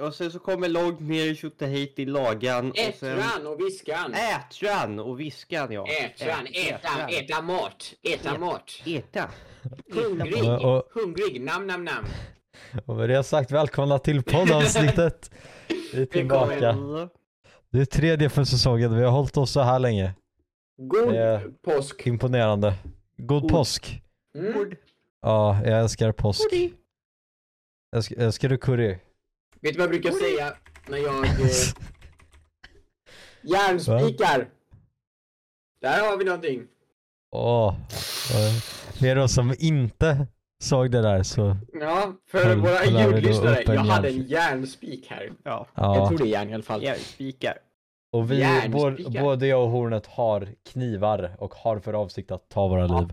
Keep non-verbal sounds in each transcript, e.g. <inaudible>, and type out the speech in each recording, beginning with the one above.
Och sen så kommer långt ner Tjotahejti lagan. Och sen... Ätran och viskan. Ätran och viskan ja. Ätran, äta, äta mat, äta mat. Äta. Hungrig, Och- och- hungrig, nam nam nam. Och med det sagt, välkomna till poddavsnittet. Vi är tillbaka. Det är tredje för säsongen, vi har hållit oss så här länge. God påsk. Imponerande. God God. påsk. Mm. Ja, jag älskar påsk. Älsk- Älskar du curry? Vet du vad jag brukar säga när jag... Eh, <laughs> järnspikar. Där har vi någonting. Åh. eh, För er då som inte såg det där så, Ja, för Höll- våra ljudlyssnare. Jag hade en järnspik. här. Ja. Jag ja. tror det är järn i alla fall. Järnspikar. Och vi, Järnspikar. både, både jag och Hornet har knivar och har för avsikt att ta våra Ja. liv.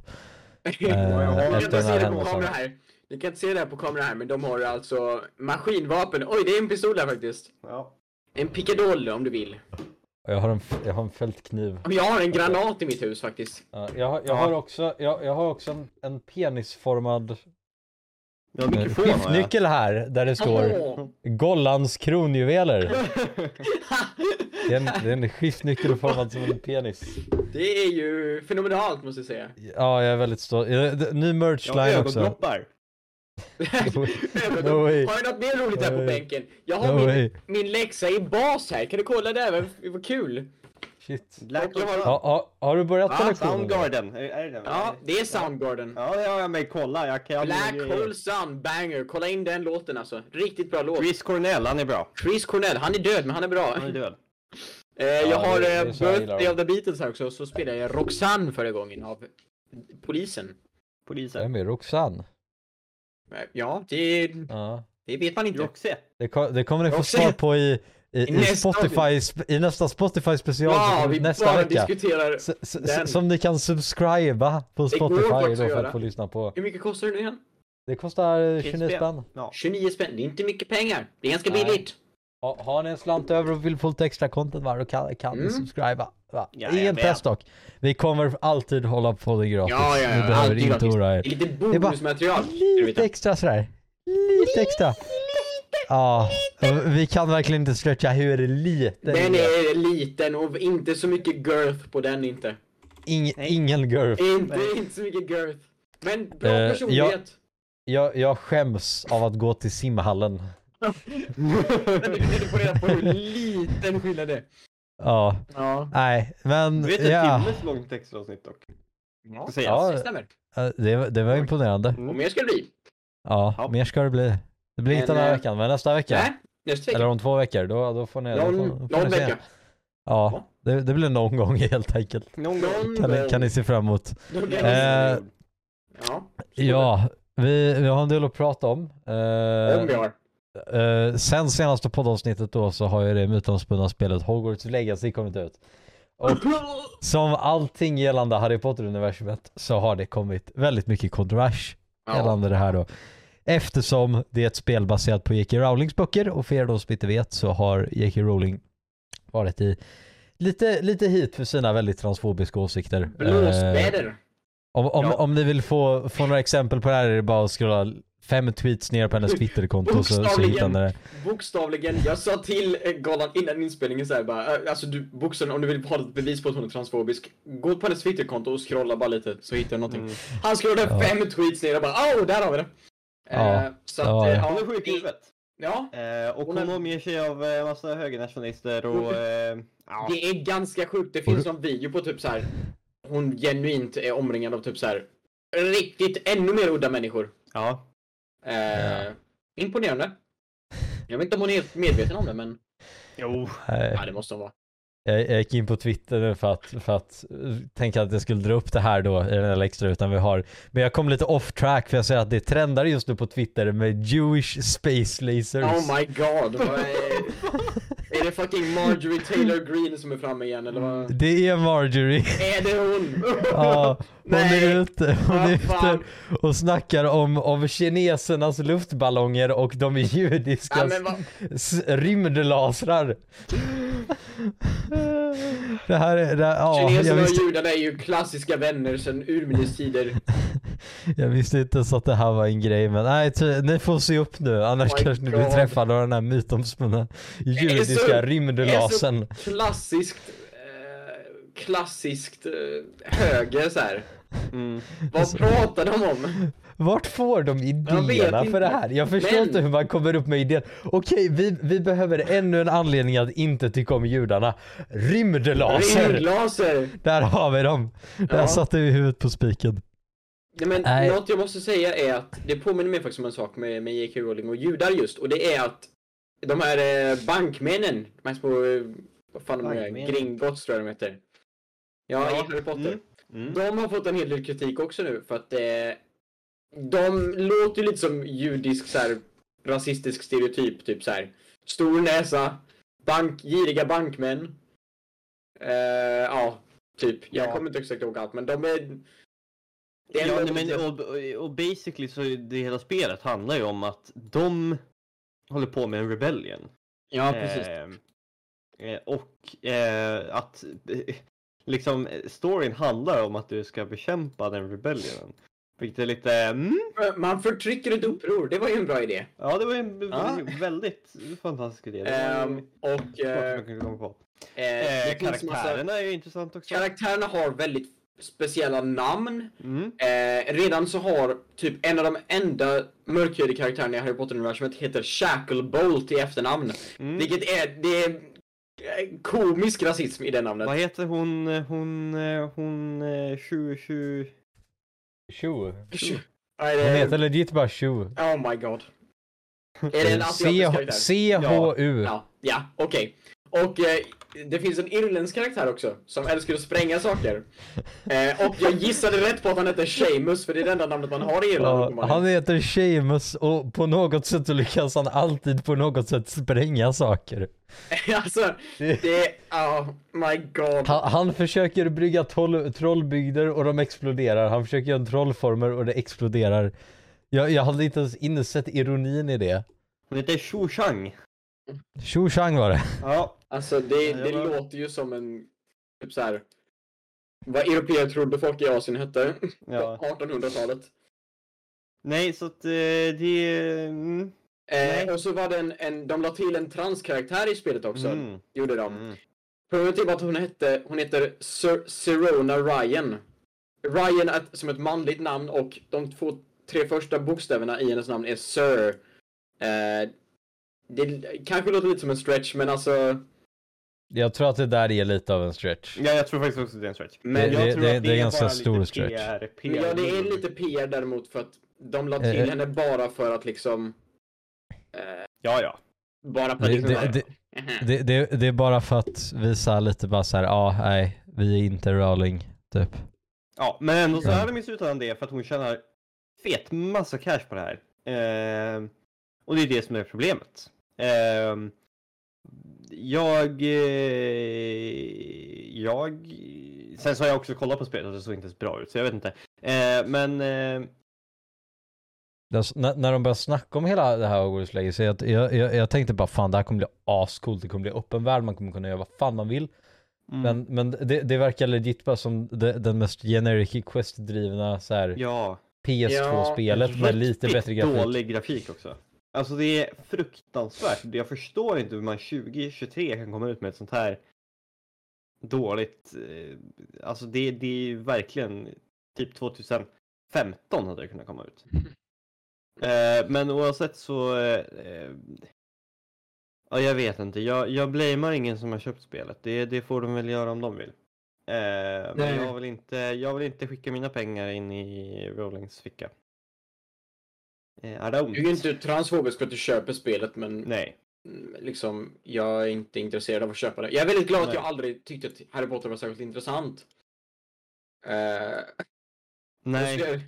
<laughs> Ni kan efter inte den se här det på händelsen. kamera här. Ni kan inte se det här på kamera här, men de har alltså maskinvapen. Oj, det är en pistol där faktiskt. Ja. En pickadoll om du vill. Jag har en, jag har en fältkniv. Jag har en granat i mitt hus faktiskt. Ja, jag, har- jag Ja. har också, jag, jag har också en, en penisformad Ja, eh, mikrofon har jag. skiftnyckel här där det står Åh. Gollans kronjuveler. <laughs> Det är en, det är en skiftnyckel formad som en penis. Det är ju fenomenalt måste jag säga. Ja, jag är väldigt stolt. Eh, Ny Jag har merchline också. <laughs> No way. Har du något mer roligt här No på way. bänken? Jag har No min, way. min läxa i bas här, kan du kolla där? Vad, vad kul! Shit. Black jag har- Ja, ja, har du börjat Ja, lektionen? Soundgarden. Är, är det den? Ja, det är Soundgarden. Ja, det har jag med. Kolla, jag kan Black. Hole Sun, banger. Kolla in den låten alltså. Riktigt bra låt. Chris Cornell, han är bra. Chris Cornell, han är död men han är bra. Han är död. Eh, jag har det- det är eh, jag Birthday of the Beatles här också, så spelar jag Roxanne förra gången av polisen. Polisen. Vem är Roxanne? Eh, Ja, det, Ja. det vet man inte. Roxette. Det, det kommer ni få svar på i, i, i, nästa Spotify, sp- i nästa Spotify special Ja, vi nästa bara vecka. diskuterar. S- s- som ni kan subscriba på Spotify då för att få lyssna på. Hur mycket kostar det nu igen? Det kostar eh, 29 29 spänn. Ja. 29 spänn, det är inte mycket pengar. Det är ganska Nej. billigt. Ha, har ni en slant över och vill få lite extra content va, då kan, kan ni Mm. subscriba. Va? Ja, Ingen jag vet. press dock. Vi kommer alltid hålla på det gratis. Ja, ja, Ni ja. behöver alltid inte oroa Det er. är lite är bonusmaterial. Lite extra sådär. Lite extra. Ja, vi kan verkligen inte stretcha hur liten Den det är liten och inte så mycket girth på den inte. Ing, ingen girth. Inte, inte så mycket girth. Men bra Eh, personlighet. Jag, jag skäms av att gå till simhallen. Men du får reda på hur liten skillnad det är. Ja, Ja. nej, men Du vet ett ja. timmes långt textavsnitt dock. Ja. Ja. det stämmer. Det, var- det var imponerande. Mm. Och mer ska det bli. Ja, Ja. mer ska det bli. Det blir inte Men, den här eh, veckan, men nästa vecka. Nej, nästa vecka. Eller om två veckor, då, då får ni, då får, Någon, då får någon ni se. vecka. Ja, det, det blir någon gång <laughs> helt enkelt. Någon gång. Någon Kan ni, kan ni se fram emot. Någon. Eh, Ja, Ja, vi, vi har en del att prata om. Eh, om vi har. Eh, sen senaste poddavsnittet då så har ju det mytomspunna spelet Hogwarts Legacy kommit ut. Och <laughs> som allting gällande Harry Potter-universumet så har det kommit väldigt mycket kontrovers Ja. gällande det här då. Eftersom det är ett spel baserat på J.K. Rowlings böcker och för er då som inte vet så har J.K. Rowling varit i lite, lite hit för sina väldigt transfobiska åsikter. Eh, Blåsväder. om, om, Ja. om ni vill få, få några exempel på det här är det bara att scrolla fem tweets ner på hennes Twitterkonto så, så hittar ni det. Bokstavligen, jag sa till Galan innan inspelningen såhär bara, alltså du, bokstavligen om du vill ha ett bevis på att hon är transfobisk, gå på hennes Twitterkonto och scrolla bara lite så hittar du någonting. Mm. Han scrollade Ja. fem tweets ner och bara, åh, där har vi det! Ja. Eh, så att, Ja. eh, Hon är ja, sjuk i det- huvudet. Ja, Eh, och Hon hon är- omger sig av eh, massa högernationalister och... Eh, ja. det är ganska sjukt. Det finns någon video på typ så här. hon genuint är omringad av typ så här riktigt ännu mer udda människor. ja. Eh, Imponerande. Jag vet inte om hon är helt medveten om det, men Jo. Nej. ja, det måste hon vara. Jag, jag gick in på Twitter nu för att, för att eh, tänka att jag skulle dra upp det här då i den här extra utan vi har. Men jag kom lite off track för jag ser att det trendar just nu på Twitter med Jewish space lasers. Oh my god. Vad är... är det fucking Marjorie Taylor Greene som är framme igen eller vad? Det är Marjorie. Är det hon? <laughs> Ja, hon är ute, hon är ute och snackar om, om kinesernas luftballonger och de Ja, judiska s- rymdlasrar. <laughs> Det här är, det, ja, Kineserna och visste, judarna är ju klassiska vänner sedan urminnes tider. <laughs> jag visste inte ens att det här var en grej men nej, ty, ni får se upp nu annars Oh kanske ni God. blir träffade av den här mytomspunna så- judiska det är rymdlasen. Klassiskt, eh, klassiskt eh, höger så. Mm. Vad pratar de om? Vart får de idéerna för det här? Jag förstår Men- inte hur man kommer upp med idén. Okej, vi, vi behöver ännu en anledning att inte tycka om judarna. Rymdlaser! Rymdlaser! Där har vi dem! Där Ja. satte vi huvudet på spiken. Nej, men Nej. något jag måste säga är att det påminner mig faktiskt om en sak med, med J.K. Rowling och judar just och det är att de här eh, bankmännen, de här små, eh, vad fan de är. Gringotts tror jag de heter. Ja, i Harry Potter. Mm. Mm. De har fått en hel del kritik också nu för att eh, de låter ju lite som judisk så här, rasistisk stereotyp, typ så här. Stor näsa, bank, giriga bankmän. Eh, ja, typ. Jag Ja. kommer inte exakt ihåg allt, men de är... Är Ja, nej, men, och, och basically så det hela spelet handlar ju om att de håller på med en rebellion. ja, precis. Eh, eh, och eh, att eh, liksom storyn handlar om att du ska bekämpa den rebellionen. Vilket är lite, mm, Man förtrycker ett uppror, det var ju en bra idé. ja det var ju en Ja. väldigt fantastisk idé. Ehm, och smart eh, eh, finns massa... karaktärerna är intressant också. Karaktärerna har väldigt speciella namn. Mm. Eh, redan så har typ en av de enda mörkhyade karaktärerna i Harry Potter-universumet heter Shacklebolt i efternamn. Mm. Vilket är, det är eh, komisk rasism i det namnet. Vad heter hon, eh, hon, hon, eh, Shu, Shu, Shu. Nej, det Hon är- heter legit bara Shu. Oh my god. Är det en asiatisk karaktär? C-H-U. Ja, ja okej. Och eh, det finns en irländsk karaktär också som älskar att spränga saker. <laughs> Eh, och jag gissade rätt på att han heter Seamus för det är det enda namnet man har i Irland. Ja, han heter Seamus och på något sätt så lyckas han alltid på något sätt spränga saker. <laughs> alltså, det oh my god. Han, han försöker brygga troll, trollbygder och de exploderar. Han försöker göra trollformer och det exploderar. Jag, jag hade inte ens insett ironin i det. hon heter Shu Shang. Shu Shang var det. Ja. Alltså det, Ja, det var- låter ju som en, typ så här. Vad europeer trodde folk i Asien hette ja. på 1800-talet. Nej, så att eh, det... Mm. Eh, och så var det en, en, de la till en transkaraktär i spelet också. Mm. Gjorde de. Mm. Problemet är att hon hette, hon heter Sir, Sirona Ryan. Ryan är som ett manligt namn och de två, tre första bokstäverna i hennes namn är Sir. Eh, det kanske låter lite som en stretch men alltså, Jag tror att det där är lite av en stretch. Ja, jag tror faktiskt också att det är en stretch. men Det- jag det- tror det- att det är är ganska bara stor lite stretch. PR, PR. Men ja, det är lite PR däremot för att de la till Eh, eh. henne bara för att liksom... Eh, Ja, ja. bara för Det, att liksom... det, det, det, det, det är bara för att visa lite bara så här, ja, nej, vi är inte Rowling, typ. Ja, men ändå så är de i slutändan det för att hon tjänar fet massa cash på det här. Ehm, och det är det som är problemet. Ehm, jag... Eh, jag... Sen så har jag också kollat på spelet och det såg inte ens bra ut, så jag vet inte. Eh, men... Eh, Alltså, när, när de började snacka om hela det här Hogwarts Legacy, jag, jag, jag, jag tänkte bara fan det här kommer bli ascoolt, det kommer bli öppen värld, man kommer kunna göra vad fan man vill. mm, Men, men det, det verkar legit bara som det, den mest generic quest-drivna så här ja. PS2-spelet med lite bättre grafik. dålig grafik också. Alltså det är fruktansvärt. Jag förstår inte hur man 2023 kan komma ut med ett sånt här dåligt. eh, Alltså det, det är ju verkligen typ 2015 hade det kunnat komma ut. <laughs> Eh, Men oavsett så. eh, Ja, jag vet inte. Jag, jag blamear ingen som har köpt spelet. Det, det får de väl göra om de vill. Eh, Men jag vill, inte, jag vill inte skicka mina pengar in i Rowlings ficka. Eh, Är det ont? Du är ju inte transfobisk för att du köper spelet men Nej. mm, liksom, jag är inte intresserad av att köpa det. Jag är väldigt glad att Nej. jag aldrig tyckte att Harry Potter var särskilt intressant. Eh, Nej. jag-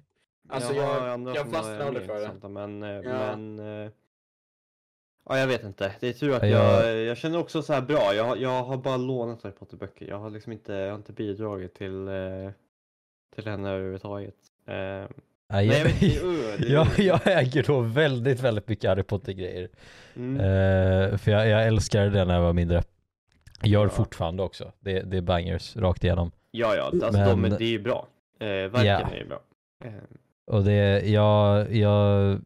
Alltså jag, andra jag som fastnar är aldrig för det. Men, eh, Ja. men eh, ja, jag vet inte. Det är tur att Ja, jag, jag- jag känner också så här bra. Jag, har- jag har bara lånat Harry Potter-böcker. Jag har liksom inte, jag har inte bidragit till, eh, till henne överhuvudtaget. Nej, <laughs> jag jag, uh, jag, jag äger då väldigt, väldigt mycket Harry Potter-grejer. Mm. Eh, för jag, jag älskade det när jag var mindre. Gör Ja. fortfarande också. Det, det är bangers rakt igenom. Ja, ja, alltså de, Men- det är ju bra. Eh, verken Ja. är ju bra. Eh, Och det, jag, jag,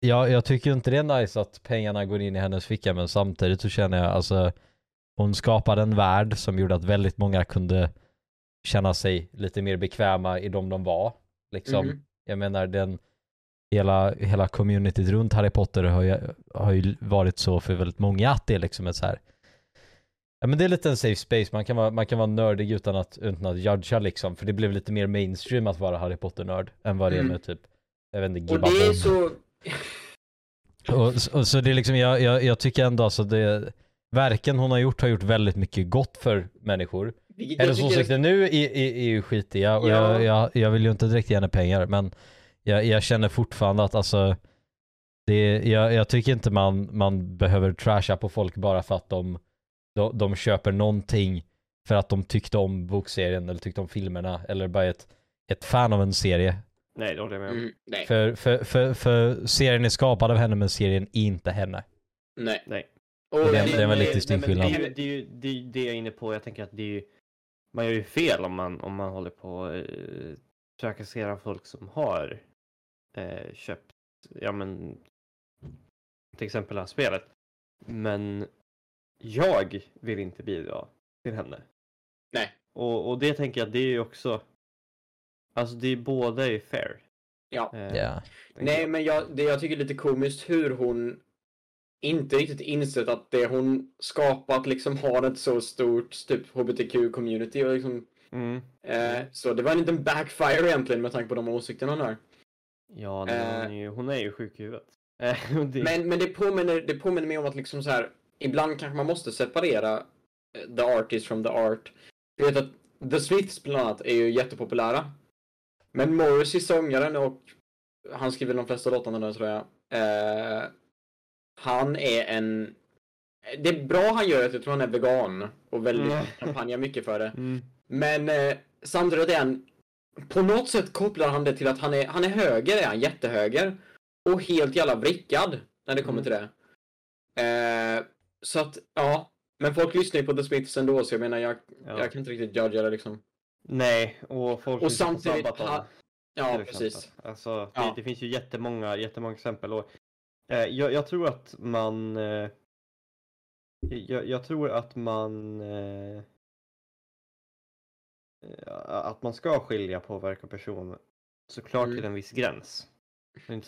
jag, jag tycker inte det är nice att pengarna går in i hennes ficka men samtidigt så känner jag alltså hon skapade en värld som gjorde att väldigt många kunde känna sig lite mer bekväma i de de var. Liksom. Mhm. Jag menar den hela, hela communityt runt Harry Potter har ju, har ju varit så för väldigt många att det är liksom ett så här Ja men det är lite en safe space, man kan vara, man kan vara nördig utan att, utan att judga liksom För det blev lite mer mainstream att vara Harry Potter-nörd än vad det är Mm. med typ Jag vet inte, Och det är så... <laughs> Och, och så det är liksom, jag, jag, jag tycker ändå alltså det Verken hon har gjort har gjort väldigt mycket gott för människor vilket Hennes tycker- åsikter nu är, är, är ju skitiga och Ja. jag, jag, jag vill ju inte direkt ge henne pengar men jag, jag känner fortfarande att alltså det, jag, jag tycker inte man, man behöver trasha på folk bara för att de, de, de köper någonting för att de tyckte om bokserien eller tyckte om filmerna eller bara ett, ett fan av en serie. nej, det håller jag med om. Mm, nej, För, för, för, för serien är skapad av henne men serien är inte henne. nej. Nej. Och Det är- men- det är en väldigt men- distinkt Det skillnad. det, det, är ju det jag är inne på. Jag tänker att det är ju, man gör ju fel om man, om man håller på och eh, trakassera folk som har eh, köpt, ja men till exempel det här spelet. Men jag vill inte bidra till henne. Nej. Och, och det tänker jag, det är ju också, alltså det är båda är fair. Ja. Eh, tänker Nej, men jag, det jag tycker är lite komiskt hur hon inte riktigt insett att det hon skapat liksom har ett så stort typ hbtq-community och liksom Mm. eh, så det var en liten backfire egentligen med tanke på de åsikterna hon har. Ja, nej, Eh. hon, är ju, hon är ju sjuk i huvudet. Eh, <laughs> Men, men det, påminner, det påminner mig om att liksom så här ibland kanske man måste separera eh, the artist from the art. Jag vet att The Smiths bland annat är ju jättepopulära. Men Morrissey, sångaren och han skriver de flesta låtarna nu tror jag. Eh, han är en... Det är bra han gör att jag tror han är vegan och väldigt Mm. kampanjar mycket för det. <laughs> mm. Men eh, samtidigt är han... På något sätt kopplar han det till att han är, han är höger, är han jättehöger. Och helt jävla vrickad när det kommer Mm. till det. Eh, så att, ja. Men folk lyssnar ju på The Smiths ändå, så jag menar, jag, Ja. jag kan inte riktigt judga det liksom. Nej, och folk Och lyssnar på samtidigt, Sabaton, ha, ja precis. Alltså, Ja. det, det finns ju jättemånga, jättemånga exempel. Och, jag, jag tror att man... Eh, jag, jag tror att man... Eh, att man ska skilja påverka person såklart Mm. till en viss gräns. H.P.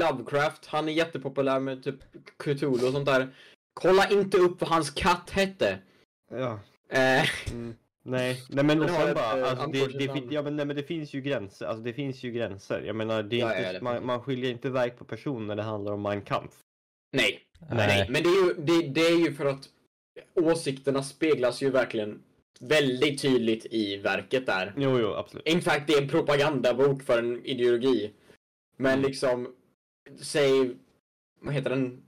bara... Lovecraft, han är jättepopulär med typ Cthulhu och sånt där. Kolla inte upp vad hans katt hette. Ja, Eh, mm, nej, nej men och sen ett, bara, eh, alltså, det, det, ja, men, nej, men det finns ju gränser, alltså det finns ju gränser. Jag menar, det är Ja, inte, ja, det man, man skiljer inte iväg på person när det handlar om Mein Kampf. nej, Nej. nej. Men det är, ju, det, det är ju för att åsikterna speglas ju verkligen väldigt tydligt i verket där. Jo, jo, absolut. In fact, det är en propagandabok för en ideologi. Men Mm. liksom, säg, vad heter den?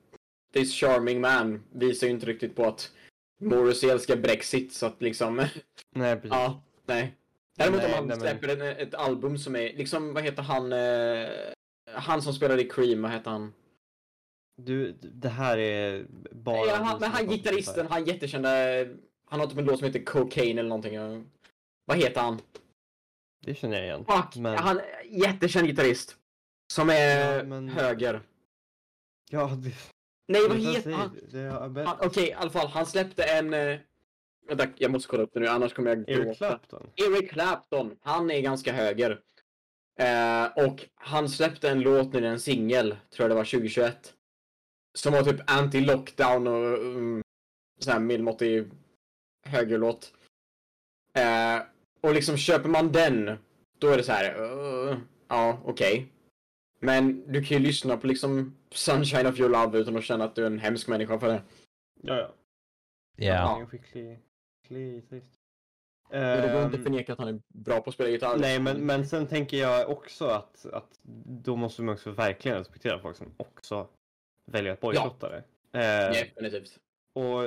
This charming man visar ju inte riktigt på att Morrissey älskar Brexit, så att liksom, Nej, precis. ja, nej. Däremot Nej, om han men- släpper en, ett album som är, liksom, vad heter han, eh, han som spelade i Cream, vad heter han? Du, det här är bara... ja, han, men han gitarristen, han jättekända, han har typ en låt som heter Cocaine eller någonting. Vad heter han? det. Det känner jag igen. Fuck! Men- Han, jättekänd gitarrist. Som är Ja, men- höger. Ja, det... Nej, vad heter han? han Okej, i alla fall. Han släppte en... eh, Vänta, jag måste kolla upp det nu, annars kommer jag Eric gråta. Clapton? Eric Clapton. Han är ganska höger. Eh, och han släppte en låt nu, en singel, tror jag det var 2021. Som var typ anti-lockdown och um, sån här medelmåttig högerlåt. Eh, och liksom köper man den, då är det så här. uh, ja, okej. Men du kan ju lyssna på liksom Sunshine of your love utan att känna att du är en hemsk människa för det. Ja, ja. Ja. Är en skicklig, skicklig gitarrist. Men det går inte Ehm, förneka att han är bra på att spela gitarr. Nej, men, men sen tänker jag också att, att då måste man också verkligen respektera folk som också väljer att bojkotta det. Eh, Definitivt. och,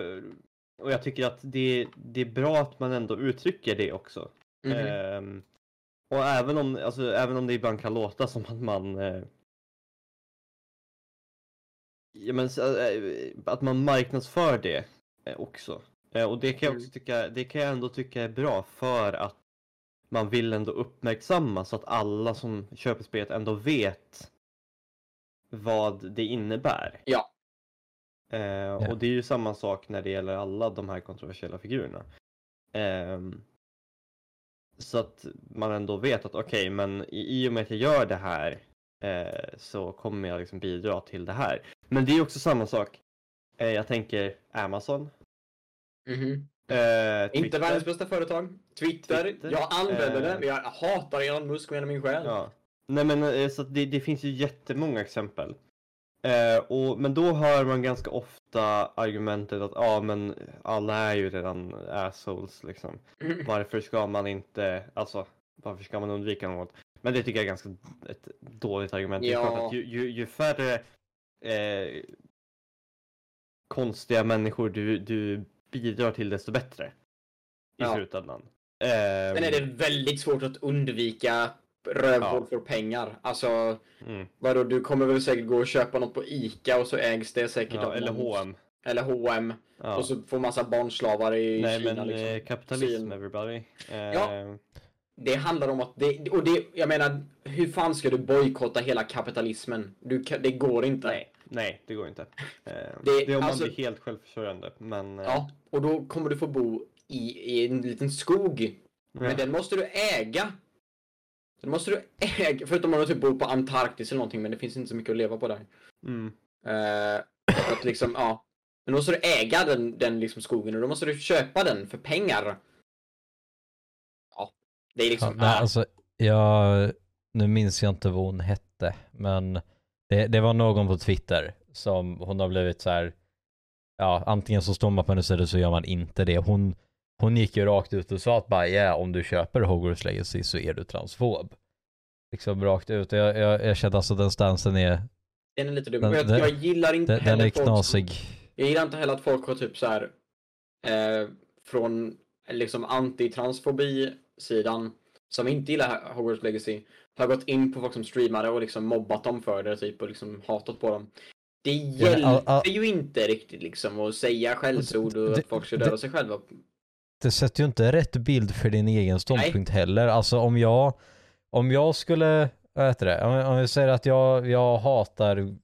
och jag tycker att det, det är bra att man ändå uttrycker det också. Mhm. Ehm, och även om, alltså, även om det ibland kan låta som att man eh, ja, men, eh, att man marknadsför det eh, också. Eh, och det kan jag också Mm. tycka, det kan jag ändå tycka är bra för att man vill ändå uppmärksamma så att alla som köper spelet ändå vet vad det innebär. Ja. Eh, Och det är ju samma sak när det gäller alla de här kontroversiella figurerna. Ehm, så att man ändå vet att okej, men i, i och med att jag gör det här eh, så kommer jag liksom bidra till det här. Men det är också samma sak. Eh, jag tänker Amazon. Mhm. Eh, Inte världens bästa företag. Twitter. Twitter. Jag använder Eh. det, men jag hatar Elon Musk med hela min själ. Ja. Nej men eh, så det, det finns ju jättemånga exempel. Eh, och, men då hör man ganska ofta argumentet att ja men alla är ju redan assholes liksom. Mm. Varför ska man inte, alltså varför ska man undvika något? Men det tycker jag är ganska ett dåligt argument. Ja. ju, ju, ju färre eh, konstiga människor du, du bidrar till desto bättre. I Ja. slutändan. Sen är det väldigt svårt att undvika rövhål Ja. för pengar. Alltså, Mm. vadå, du kommer väl säkert gå och köpa något på ICA och så ägs det säkert Ja, av eller H&M. Eller H&M Ja. och så får massa barnslavar i Nej Kina men liksom. eh, kapitalism Syn. everybody. Eh, Ja. Det handlar om att det, och det, jag menar, hur fan ska du bojkotta hela kapitalismen? Du, det går inte. Nej, nej det går inte. Eh, Det- det, är om alltså- man blir helt självförsörjande. Men, eh, Ja, och då kommer du få bo i, i en liten skog. ja. Men den måste du äga. Den måste du äga, förutom om du typ bor på Antarktis eller någonting, men det finns inte så mycket att leva på där. Mm. Eh, att liksom, ja. Men då måste du äga den, den liksom skogen och då måste du köpa den för pengar. Ja, det är Ja, liksom... nej, ah, alltså, jag, nu minns jag inte vad hon hette, men det, det var någon på Twitter som hon har blivit så här. ja, antingen så står man på hennes sida så gör man inte det. Hon, hon gick ju rakt ut och sa att bara, yeah, om du köper Hogwarts Legacy så är du transfob. Liksom rakt ut. Jag, jag, jag kände alltså den stansen är, den är lite dum. den- jag, den- jag gillar inte den, den heller är folk som- knasig. Jag gillar inte heller att folk har typ så här eh, från liksom anti-transfobi-sidan som inte gillar Hogwarts Legacy har gått in på folk som streamade och liksom mobbat dem för det typ och liksom hatat på dem. Det hjälper all- all- ju inte riktigt liksom att säga skällsord och Det- att folk ska döda sig själva. Det sätter ju inte rätt bild för din egen ståndpunkt heller. Alltså om jag, om jag skulle, vad heter det, om, om vi säger att jag, jag hatar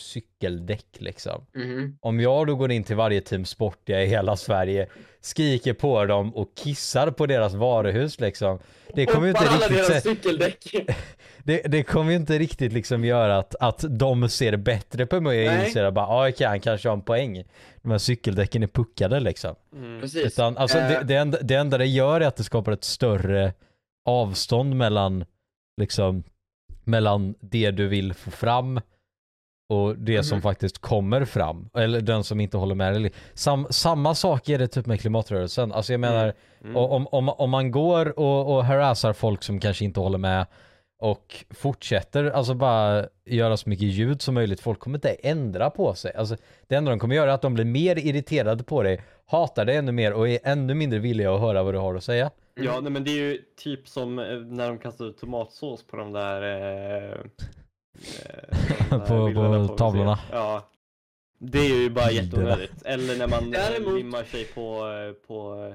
cykeldäck liksom. Mhm. Om jag då går in till varje team Sportiga i hela Sverige, skriker på dem och kissar på deras varuhus liksom. Det kommer ju inte alla riktigt, deras cykeldäck. <laughs> det, det kommer ju inte riktigt liksom göra att, att de ser bättre på mig och Nej. inser att bara, ah, okej han kanske har en poäng. De här cykeldäcken är puckade liksom. Mm. Precis. Utan, alltså, Eh, det, det, enda, det enda det gör är att det skapar ett större avstånd mellan, liksom, mellan det du vill få fram och det som Mhm. faktiskt kommer fram. Eller den som inte håller med. Sam, samma sak är det typ med klimatrörelsen. Alltså jag menar, Mm. och om, om, om man går och, och harassar folk som kanske inte håller med och fortsätter alltså bara göra så mycket ljud som möjligt, folk kommer inte ändra på sig. Alltså, det enda de kommer göra är att de blir mer irriterade på dig, hatar dig ännu mer och är ännu mindre villiga att höra vad du har att säga. Ja, nej, men det är ju typ som eh, när de kastar ut tomatsås på de där, eh, <laughs> På- bilderna på museet. tavlorna. Ja. Det är ju bara jätteonödigt. Eller när man eh, Däremot- limmar sig på, eh, på, eh,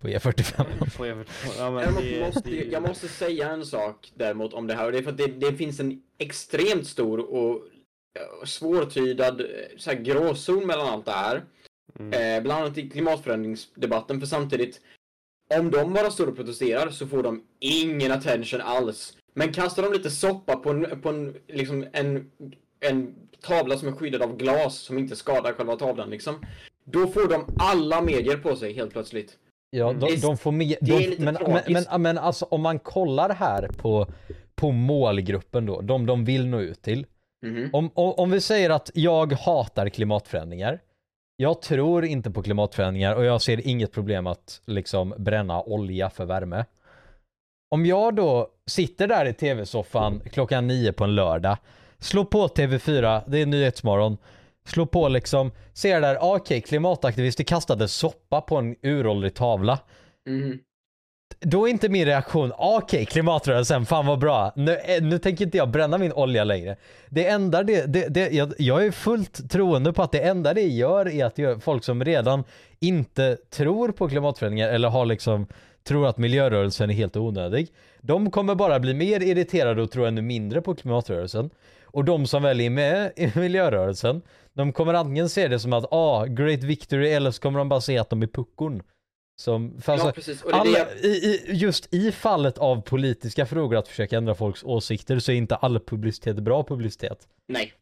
På E E45. <laughs> på E42. Ja, det, måste, det jag måste säga en sak däremot om det här och det är för att det, det finns en extremt stor och eh, svårtydad eh, så här, gråzon mellan allt det här. Mm. Eh, bland annat i klimatförändringsdebatten för samtidigt om de bara står och protesterar så får de ingen attention alls. Men kastar de lite soppa på en, på en, liksom en, en tavla som är skyddad av glas som inte skadar själva tavlan liksom. Då får de alla medier på sig helt plötsligt. Ja, de, de får det är de, lite men, men, men, men alltså om man kollar här på, på målgruppen då, de de vill nå ut till. Mhm. Om, om, om vi säger att jag hatar klimatförändringar. Jag tror inte på klimatförändringar och jag ser inget problem att liksom bränna olja för värme. Om jag då sitter där i tv-soffan klockan nio på en lördag, slår på TV4, det är Nyhetsmorgon, slår på liksom, ser där, ah, okej, klimataktivister kastade soppa på en uråldrig tavla. Mhm. då är inte min reaktion, okej klimatrörelsen, fan vad bra. Nu, eh, nu tänker inte jag bränna min olja längre. Det enda det, det, det jag, jag är fullt troende på att det enda det gör är att gör, folk som redan inte tror på klimatförändringar eller har liksom tror att miljörörelsen är helt onödig. De kommer bara bli mer irriterade och tro ännu mindre på klimatrörelsen. Och de som väl är med i <laughs> miljörörelsen, de kommer antingen se det som att ah, great victory eller så kommer de bara se att de är puckon. Som, för alltså, Ja, precis. Och det är det alla, jag... i, i, just i fallet av politiska frågor att försöka ändra folks åsikter så är inte all publicitet bra publicitet. Nej.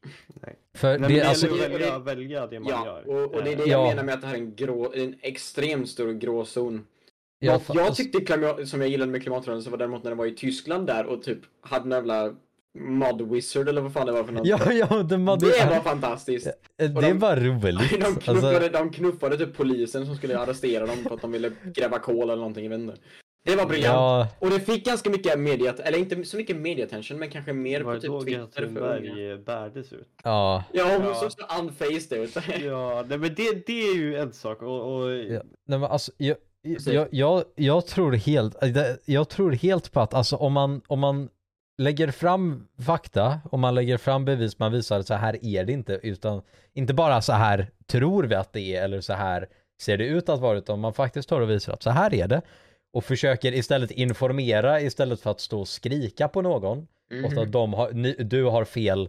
För Nej, men det, det alltså, gäller att välja, det- välja det man Ja, gör. och, och det är det jag Ja. menar med att det här är en, grå, en extremt stor gråzon. Jag alltså- tyckte klimat, som jag gillade med klimatrörelsen var däremot när den var i Tyskland där och typ hade en jävla Mod Wizard eller vad fan det var för något. Ja, ja, det, var, det det, var fantastiskt. det de- var roligt. <laughs> De Alltså, knuffade, de knuffade typ polisen som skulle arrestera dem för att de ville gräva kol eller någonting, jag vet inte. Det var briljant. ja, Och det fick ganska mycket media, eller inte så mycket mediattention men kanske mer Det på typ Twitter för unga. Eh, bärdes ut. ja. Ja, hon Ja. såg så unfaced ut. Ja, nej, men det, det är ju en sak och, och Ja. Nej men alltså, jag. Jag, jag, jag tror helt, det- jag tror helt på att alltså om man, om man lägger fram fakta, om man lägger fram bevis, man visar att så här är det inte, utan inte bara så här tror vi att det är, eller så här ser det ut att vara, utan man faktiskt tar och visar att så här är det. Och försöker istället informera istället för att stå och skrika på någon. Och Mhm. att de har, ni, du har fel,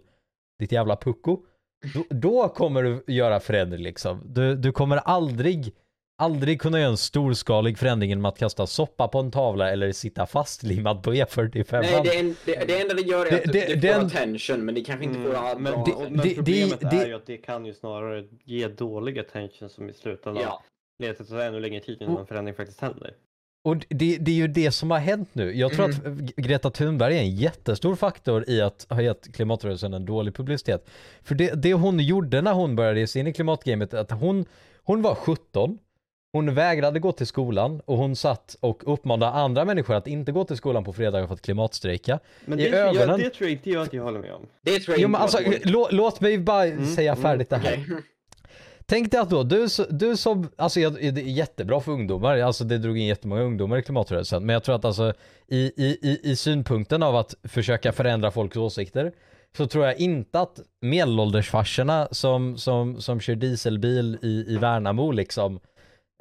ditt jävla pucko. Då, då kommer du göra förändring liksom. Du, du kommer aldrig, aldrig kunna göra en storskalig förändring genom att kasta soppa på en tavla eller sitta fastlimmad på E45. Nej, det, en, det, det enda det gör är Det- att det, det- det, får den- attention, men det kanske inte får Mm, men, det- och, men problemet det- är ju att det kan ju snarare ge dålig attention som i slutändan ja. leder till att det tar ännu längre tid innan en förändring faktiskt händer. Och det, det är ju det som har hänt nu. Jag tror att Greta Thunberg är en jättestor faktor i att ha gett klimatrörelsen en dålig publicitet. För det, det hon gjorde när hon började ge sig in i klimatgamet, att hon, hon var 17, hon vägrade gå till skolan och hon satt och uppmanade andra människor att inte gå till skolan på fredagar för att klimatstrejka. Men I det, jag, ögonen- det tror jag inte jag att jag håller med om. Det tror jag Jo inte men alltså, lå, låt mig bara Mm, säga mm, färdigt det här. Okej. Tänk dig att då, du, du som, alltså jag- det är jättebra för ungdomar, alltså det drog in jättemånga ungdomar i klimatrörelsen, men jag tror att alltså i, i, i, i synpunkten av att försöka förändra folks åsikter, så tror jag inte att medelåldersfarsorna som, som, som kör dieselbil i, i Värnamo liksom,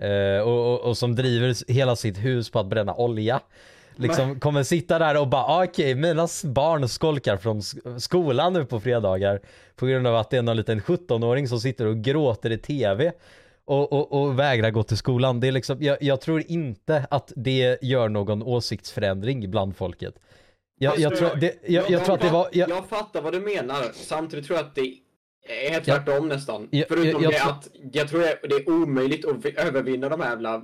eh, och, och, och som driver hela sitt hus på att bränna olja, liksom kommer sitta där och bara ah, okej, mina s- barn skolkar från sk- skolan nu på fredagar. På grund av att det är någon liten 17-åring som sitter och gråter i tv och, och, och vägrar gå till skolan. Det är liksom, jag, jag tror inte att det gör någon åsiktsförändring bland folket. Jag, jag, tror, det, jag, jag tror att det var... Jag fattar vad du menar, samtidigt tror jag att det är Ja. tvärtom nästan. Ja, Förutom jag- jag det tror- att jag tror det det är omöjligt att vi- övervinna de här jävla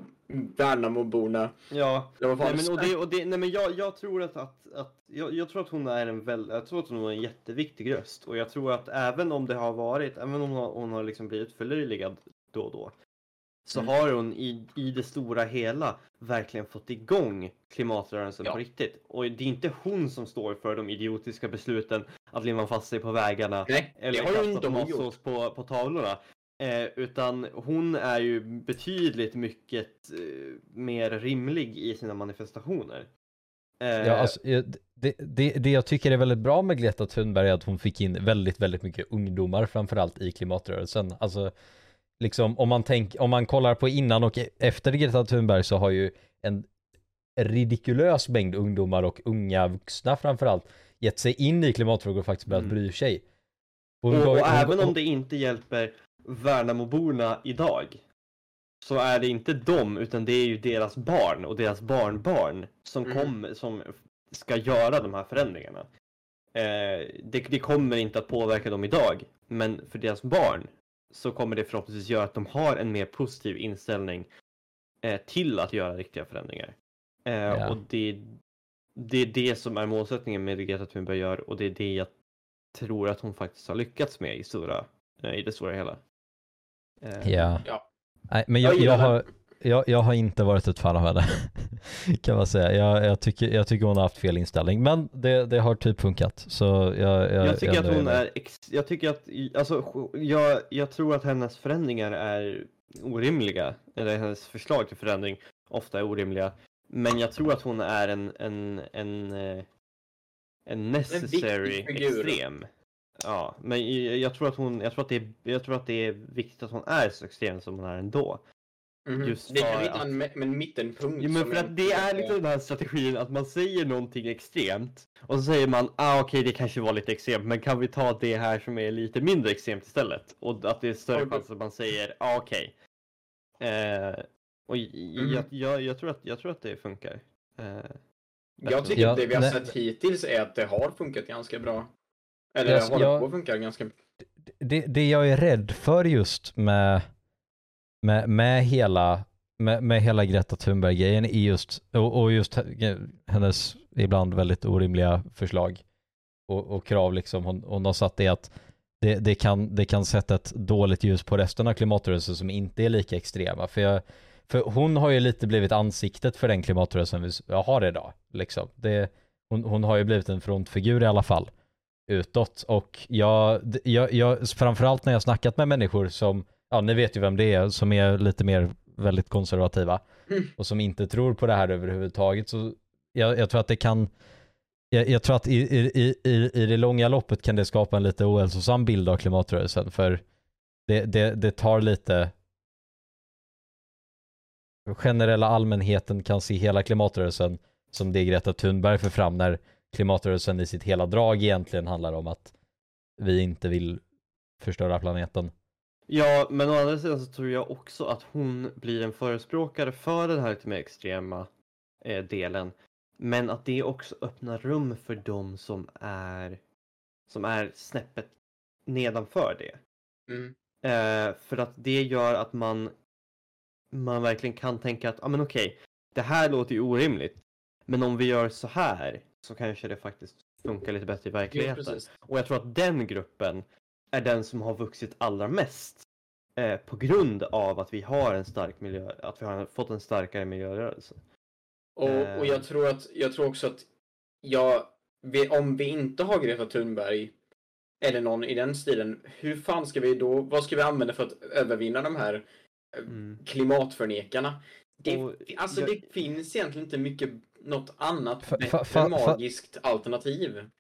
Värnamoborna. Ja, Det var fan nej, men, och det, och det, nej, men jag, jag tror att, att, att jag, jag tror att hon är en väl, jag tror att hon är en jätteviktig röst och jag tror att även om det har varit, även om hon har, hon har liksom blivit förlöjligad då och då, så Mm. har hon i, i det stora hela verkligen fått igång klimatrörelsen Ja. på riktigt. Och det är inte hon som står för de idiotiska besluten att limma fast sig på vägarna Nej, eller det har ju kasta inte hon gjort. tomatsås på, på tavlorna. Eh, utan hon är ju betydligt mycket eh, mer rimlig i sina manifestationer. Eh, ja, alltså, jag- det, det, det jag tycker är väldigt bra med Greta Thunberg är att hon fick in väldigt, väldigt mycket ungdomar framförallt i klimatrörelsen. Alltså, liksom om man, tänk, om man kollar på innan och efter Greta Thunberg så har ju en ridikulös mängd ungdomar och unga vuxna framförallt gett sig in i klimatfrågor och faktiskt börjat Mm. bry sig. Och, och hon- även om det inte hjälper Värnamoborna idag så är det inte dem utan det är ju deras barn och deras barnbarn som, Mm. kommer, som ska göra de här förändringarna. Eh, det, det kommer inte att påverka dem idag men för deras barn så kommer det förhoppningsvis göra att de har en mer positiv inställning eh, till att göra riktiga förändringar. Eh, Ja. Och det, det är det som är målsättningen med det Greta Thunberg gör och det är det jag tror att hon faktiskt har lyckats med i, stora, eh, i det stora hela. Eh, Ja. Ja. Nej, men Jag jag, jag, har, jag, jag har inte varit ett fan av henne. <laughs> kan man säga. Jag, jag, tycker, jag tycker hon har haft fel inställning. Men det, det har typ funkat. Så jag, jag, Jag tycker att nöjer hon är, ex, jag tycker att, alltså, jag, jag tror att hennes förändringar är orimliga, eller hennes förslag till förändring ofta är orimliga. Men jag tror att hon är en, en, en, eh, en necessary figur. extrem. Ja, men jag, jag tror att hon, jag tror att det är, jag tror att det är viktigt att hon är så extrem som hon är ändå. Mhm. Just det kan hitta att- en, en mittenpunkt. Ja, men för att det är lite den här strategin att man säger någonting extremt och så säger man ah okej det kanske var lite extremt men kan vi ta det här som är lite mindre extremt istället? Och att det är större Okej. chans att man säger ah okej. Eh, och Mm. jag, jag, jag, tror att, jag tror att det funkar. Eh, Jag tycker Ja, att det vi har nej. sett hittills är att det har funkat ganska bra. Eller Jag- håller jag- på att funka ganska bra. det, det jag är rädd för just med, med, med hela med, med hela Greta Thunberg-grejen är just, och, och just hennes ibland väldigt orimliga förslag och, och krav liksom hon, hon har satt det att det, det, kan, det kan sätta ett dåligt ljus på resten av klimatrörelsen som inte är lika extrema. För, jag, för hon har ju lite blivit ansiktet för den klimatrörelsen vi har idag. Liksom. Det, hon, hon har ju blivit en frontfigur i alla fall utåt och jag, jag, jag, framförallt när jag snackat med människor som, ja ni vet ju vem det är, som är lite mer väldigt konservativa Mm. och som inte tror på det här överhuvudtaget så jag, jag tror att det kan jag, jag tror att i, i, i, i, det långa loppet kan det skapa en lite ohälsosam bild av klimatrörelsen för det, det, det tar lite generella allmänheten kan se hela klimatrörelsen som det Greta Thunberg för fram när klimatrörelsen i sitt hela drag egentligen handlar om att vi inte vill förstöra planeten. Ja, men å andra sidan så tror jag också att hon blir en förespråkare för den här lite mer extrema eh, delen. Men att det också öppnar rum för de som är som är snäppet nedanför det. Mm. Eh, för att det gör att man man verkligen kan tänka att, ja ah, men okej, det här låter ju orimligt. Men om vi gör så här så kanske det faktiskt funkar lite bättre i verkligheten. precis. Och jag tror att den gruppen är den som har vuxit allra mest eh, på grund av att vi har en stark miljö, att vi har fått en starkare miljörörelse. Och, Eh. och jag tror att, jag tror också att jag, vi, om vi inte har Greta Thunberg eller någon i den stilen, hur fan ska vi då, vad ska vi använda för att övervinna de här eh, Mm. klimatförnekarna? Det, Och alltså jag- det finns egentligen inte mycket något annat bättre magiskt alternativ.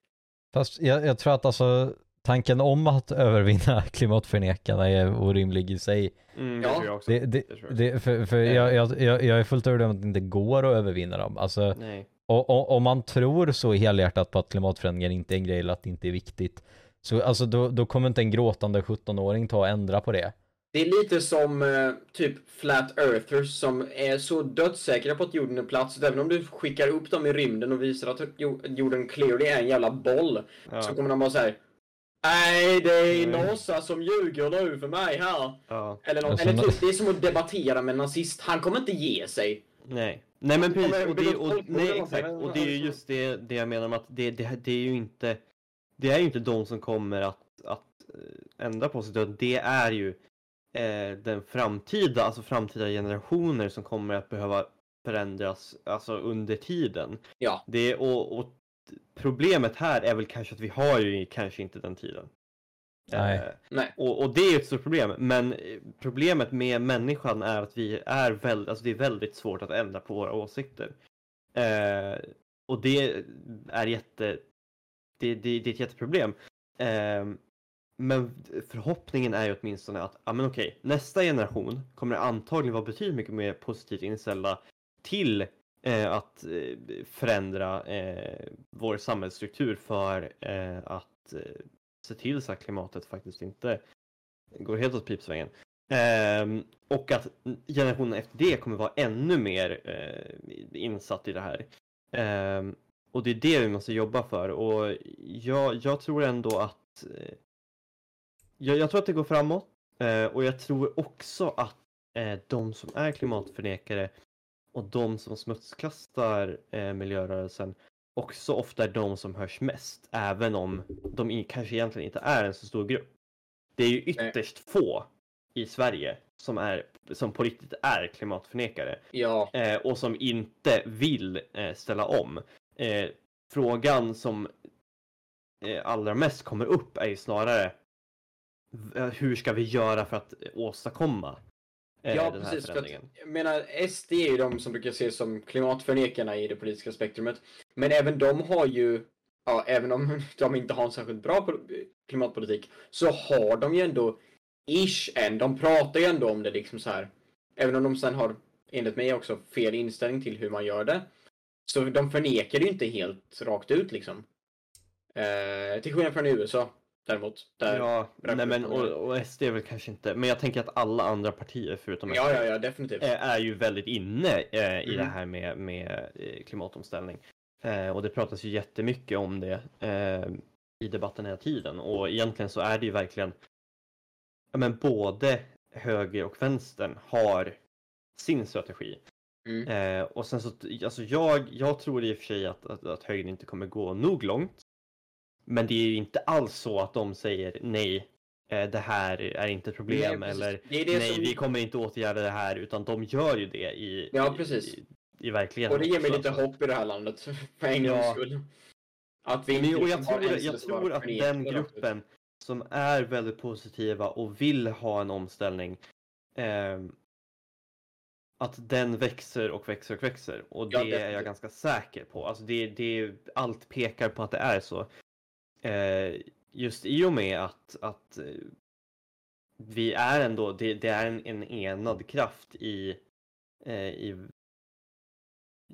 Fast jag, jag tror att alltså tanken om att övervinna <laughs> klimatförnekarna är orimlig i sig. Mm, Ja. det tror jag också. Det, det, tror jag också. det, för för jag, jag, jag, jag är fullt övertygad om att det inte går att övervinna dem. Alltså, Nej. och, och, om man tror så helhjärtat på att klimatförändringar inte är en grej eller att det inte är viktigt. Så alltså då, då kommer inte en gråtande 17-åring ta och ändra på det. Det är lite som eh, typ flat earthers som är så dödssäkra på att jorden är platt så att även om du skickar upp dem i rymden och visar att jo- jorden clearly är en jävla boll Ja. så kommer de bara säga Nej, det är Nej. NASA som ljuger nu för mig här. Ja. Eller, något, Alltså, eller typ, det är som att debattera med en nazist. Han kommer inte ge sig. Nej. Nej men precis, och det, och, nej, exakt. och det är ju just det, det jag menar med att det, det, det är ju inte Det är ju inte de som kommer att, att eh, ändra på sig utan det är ju eh, den framtida, alltså framtida generationer som kommer att behöva förändras alltså under tiden. Ja. Det, och, och problemet här är väl kanske att vi har ju kanske inte den tiden. Nej. Eh, Nej. och, och det är ett stort problem. Men eh, problemet med människan är att vi är väldigt, alltså det är väldigt svårt att ändra på våra åsikter. Eh, och det är jätte, det, det, det är ett jätteproblem. Eh, men förhoppningen är ju åtminstone att, ja men okej, nästa generation kommer antagligen vara betydligt mycket mer positivt inställda till Eh, att eh, förändra eh, vår samhällsstruktur för att se till så att klimatet faktiskt inte går helt åt pipsvängen. Ehm, och att generationen efter det kommer vara ännu mer insatt i det här. Ehm, och det är det vi måste jobba för och jag, jag tror ändå att jag, jag tror att det går framåt och jag tror också att de som är klimatförnekare och de som smutskastar eh, miljörörelsen också ofta är de som hörs mest, även om de kanske egentligen inte är en så stor grupp. Det är ju ytterst få i Sverige som, är, som på riktigt är klimatförnekare Ja. eh, och som inte vill eh, ställa om. Eh, frågan som eh, allra mest kommer upp är ju snarare hur ska vi göra för att eh, åstadkomma Ja, den här precis. För att, jag menar, SD är ju de som brukar ses som klimatförnekarna i det politiska spektrumet. Men även de har ju, ja, även om <laughs> de inte har en särskilt bra pol- klimatpolitik, så har de ju ändå ish än. De pratar ju ändå om det liksom så här. Även om de sen har, enligt mig också, fel inställning till hur man gör det. Så de förnekar det ju inte helt rakt ut liksom. Eh, till skillnad från USA däremot. Där, Ja, nej men och, och SD är väl kanske inte, men jag tänker att alla andra partier förutom ja, SD ja, ja, definitivt. eh, är ju väldigt inne eh, i Mm. det här med, med eh, klimatomställning. Eh, och det pratas ju jättemycket om det eh, i debatten hela tiden och egentligen så är det ju verkligen ja, men både höger och vänstern har sin strategi. Mm. Eh, och sen så, alltså jag, jag tror i och för sig att, att, att högern inte kommer gå nog långt. Men det är ju inte alls så att de säger nej, eh, det här är inte ett problem Nej, eller det det nej, som... vi kommer inte åtgärda det här utan de gör ju det i, Ja, precis. i, i verkligheten. Och det ger mig lite hopp i det här landet, <laughs> för en Ja. gångs skull. Att vi Men, och jag liksom tror, jag tror att den gruppen som är väldigt positiva och vill ha en omställning ehm, att den växer och växer och växer och det Ja, är jag ganska säker på. Alltså det, det, allt pekar på att det är så. Eh, just i och med att, att eh, vi är ändå, det, det är en, en enad kraft i, eh, i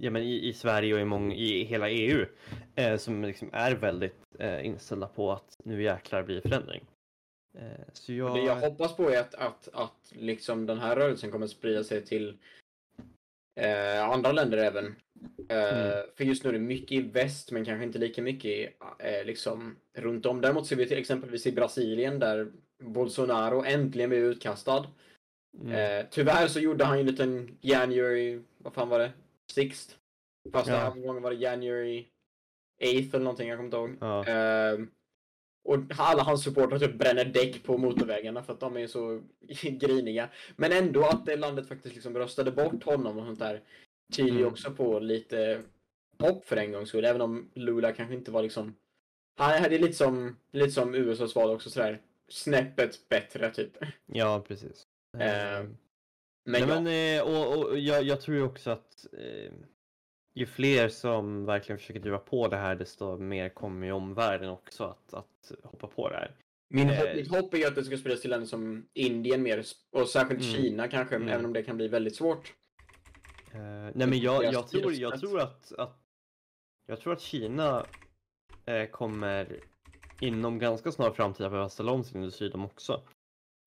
ja, men i, i Sverige och i, mång, i hela EU som liksom är väldigt inställda på att nu jäklar blir förändring. Så jag... Det jag hoppas på är att, att, att liksom den här rörelsen kommer sprida sig till eh, andra länder även. Eh, Mm. För just nu är det mycket i väst, men kanske inte lika mycket i, eh, liksom runt om. Däremot ser vi till exempelvis i Brasilien där Bolsonaro äntligen blev utkastad. mm, Eh, tyvärr så gjorde han ju en liten January, vad fan var det? Sixth? Fast Ja. den här gången var det January 8th eller någonting, jag kommer inte ihåg. ja. Och alla hans supportrar typ bränner däck på motorvägarna för att de är så <laughs> griniga. Men ändå att det landet faktiskt liksom röstade bort honom och sånt där tyder ju Mm. också på lite hopp för en gångs skull. Även om Lula kanske inte var liksom... Han är lite som, lite som USAs val också sådär. Snäppet bättre typ. ja, precis. Eh, Men, Nej, ja, men, eh, och, och jag, jag tror ju också att eh, ju fler som verkligen försöker driva på det här desto mer kommer ju omvärlden också att, att hoppa på det här. min, eh, hopp, mitt hopp är ju att det ska spridas till länder som Indien mer och särskilt Mm. Kina kanske, Mm. även om det kan bli väldigt svårt. Eh, nej men jag, jag, tror, jag tror att, att jag tror att Kina eh, kommer inom ganska snar framtid att behöva ställa om sin industri de också.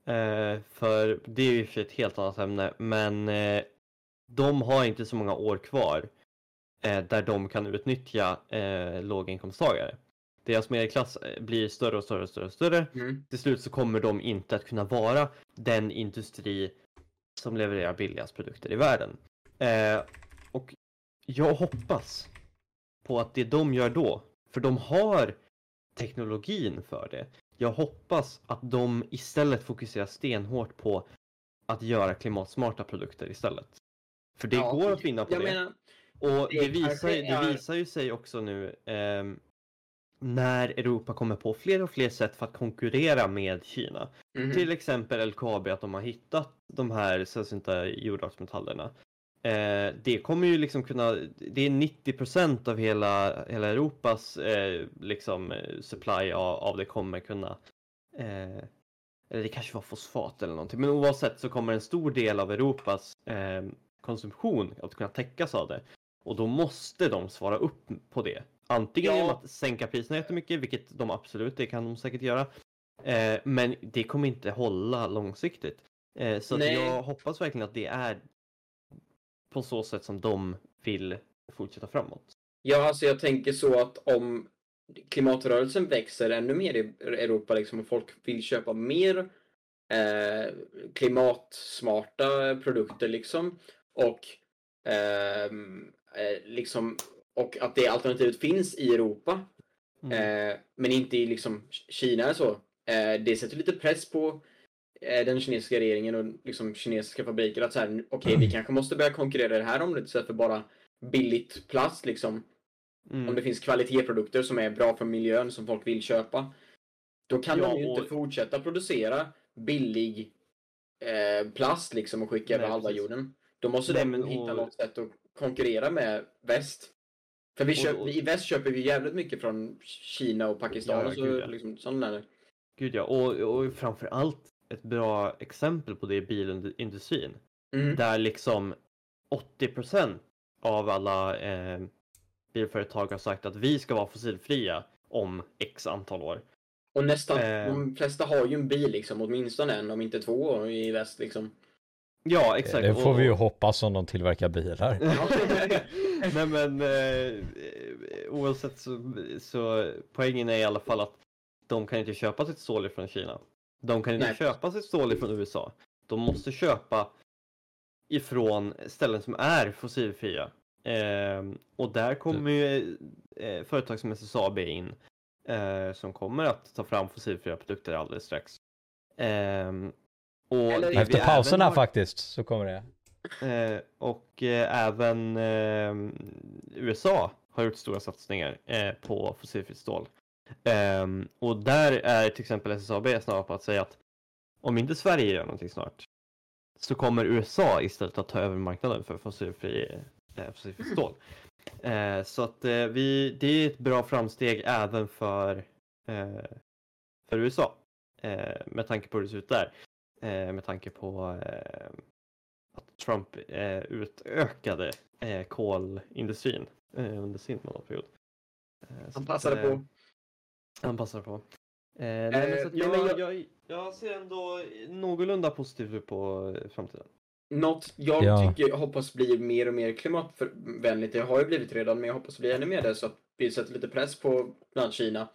Eh, för det är ju för ett helt annat ämne men eh, de har inte så många år kvar där de kan utnyttja eh, låginkomsttagare. Deras medelklass eh, blir större och större och större och större Mm. till slut så kommer de inte att kunna vara den industri som levererar billigast produkter i världen. Eh, och jag hoppas på att det de gör då, för de har teknologin för det. Jag hoppas att de istället fokuserar stenhårt på att göra klimatsmarta produkter istället. För det Ja, går att vinna på det. menar, Och Det visar, det visar ju sig också nu ehm, när Europa kommer på fler och fler sätt för att konkurrera med Kina. mhm. Till exempel LKAB att de har hittat de här sällsynta jordartsmetallerna. Eh, det kommer ju liksom kunna, det är 90% av hela, hela Europas eh, liksom eh, supply av, av det kommer kunna eh, eller det kanske var fosfat eller någonting, men oavsett så kommer en stor del av Europas eh, konsumtion att kunna täckas av det. Och då måste de svara upp på det. Antingen Ja. genom att sänka priserna jättemycket, vilket de absolut, det kan de säkert göra. Eh, men det kommer inte hålla långsiktigt. Eh, så jag hoppas verkligen att det är på så sätt som de vill fortsätta framåt. Ja, alltså jag tänker så att om klimatrörelsen växer ännu mer i Europa liksom, och folk vill köpa mer eh, klimatsmarta produkter liksom och liksom och att det alternativet finns i Europa Mm. eh, men inte i liksom Kina eller så. Eh, det sätter lite press på eh, den kinesiska regeringen och liksom kinesiska fabriker att så här, okej, vi kanske måste börja konkurrera i det här området istället för bara billigt plast liksom. Mm. Om det finns kvalitetsprodukter som är bra för miljön som folk vill köpa. Då kan Ja, de ju och- inte fortsätta producera billig eh, plast liksom och skicka över halva jorden. Då måste men hitta och- något sätt att konkurrera med väst. För vi Och- köp, och- i väst köper vi jävligt mycket från Kina och Pakistan Ja, och så gud, ja. liksom sådana där. Gud ja, och, och framför allt ett bra exempel på det är bilindustrin. Mm. Där liksom 80% av alla eh, bilföretag har sagt att vi ska vara fossilfria om x antal år. Och nästan, Eh. de flesta har ju en bil liksom, åtminstone en, om inte två i väst liksom. Ja, exakt. Det får vi ju hoppas om de tillverkar bilar. <laughs> Nej men eh, oavsett så, så poängen är i alla fall att de kan inte köpa sitt stål från Kina. De kan inte Nej. köpa sitt stål från USA. De måste köpa ifrån ställen som är fossilfria. Eh, och där kommer ju eh, företag som SSAB in eh, som kommer att ta fram fossilfria produkter alldeles strax. Och Eller- Efter pauserna har- faktiskt så kommer det. Eh, och eh, även eh, USA har gjort stora satsningar eh, på fossilfritt stål. Ehm, och där är till exempel SSAB snarare på att säga att om inte Sverige gör någonting snart så kommer USA istället att ta över marknaden för fossilfri, eh, fossilfritt stål. Eh, så att eh, vi, det är ett bra framsteg även för, eh, för USA. Eh, med tanke på hur det ser ut där. Eh, med tanke på eh, att Trump eh, utökade eh, kolindustrin eh, under sin mandatperiod. Eh, Han att, passade eh, på. Han passade på. Eh, nej, men Eh, så att jag, men jag... Jag, ser ändå någorlunda positivt på framtiden. Något jag Ja. tycker, jag hoppas blir mer och mer klimatvänligt, det har ju blivit redan, men jag hoppas bli ännu mer det så att vi sätter lite press på bland annat Kina,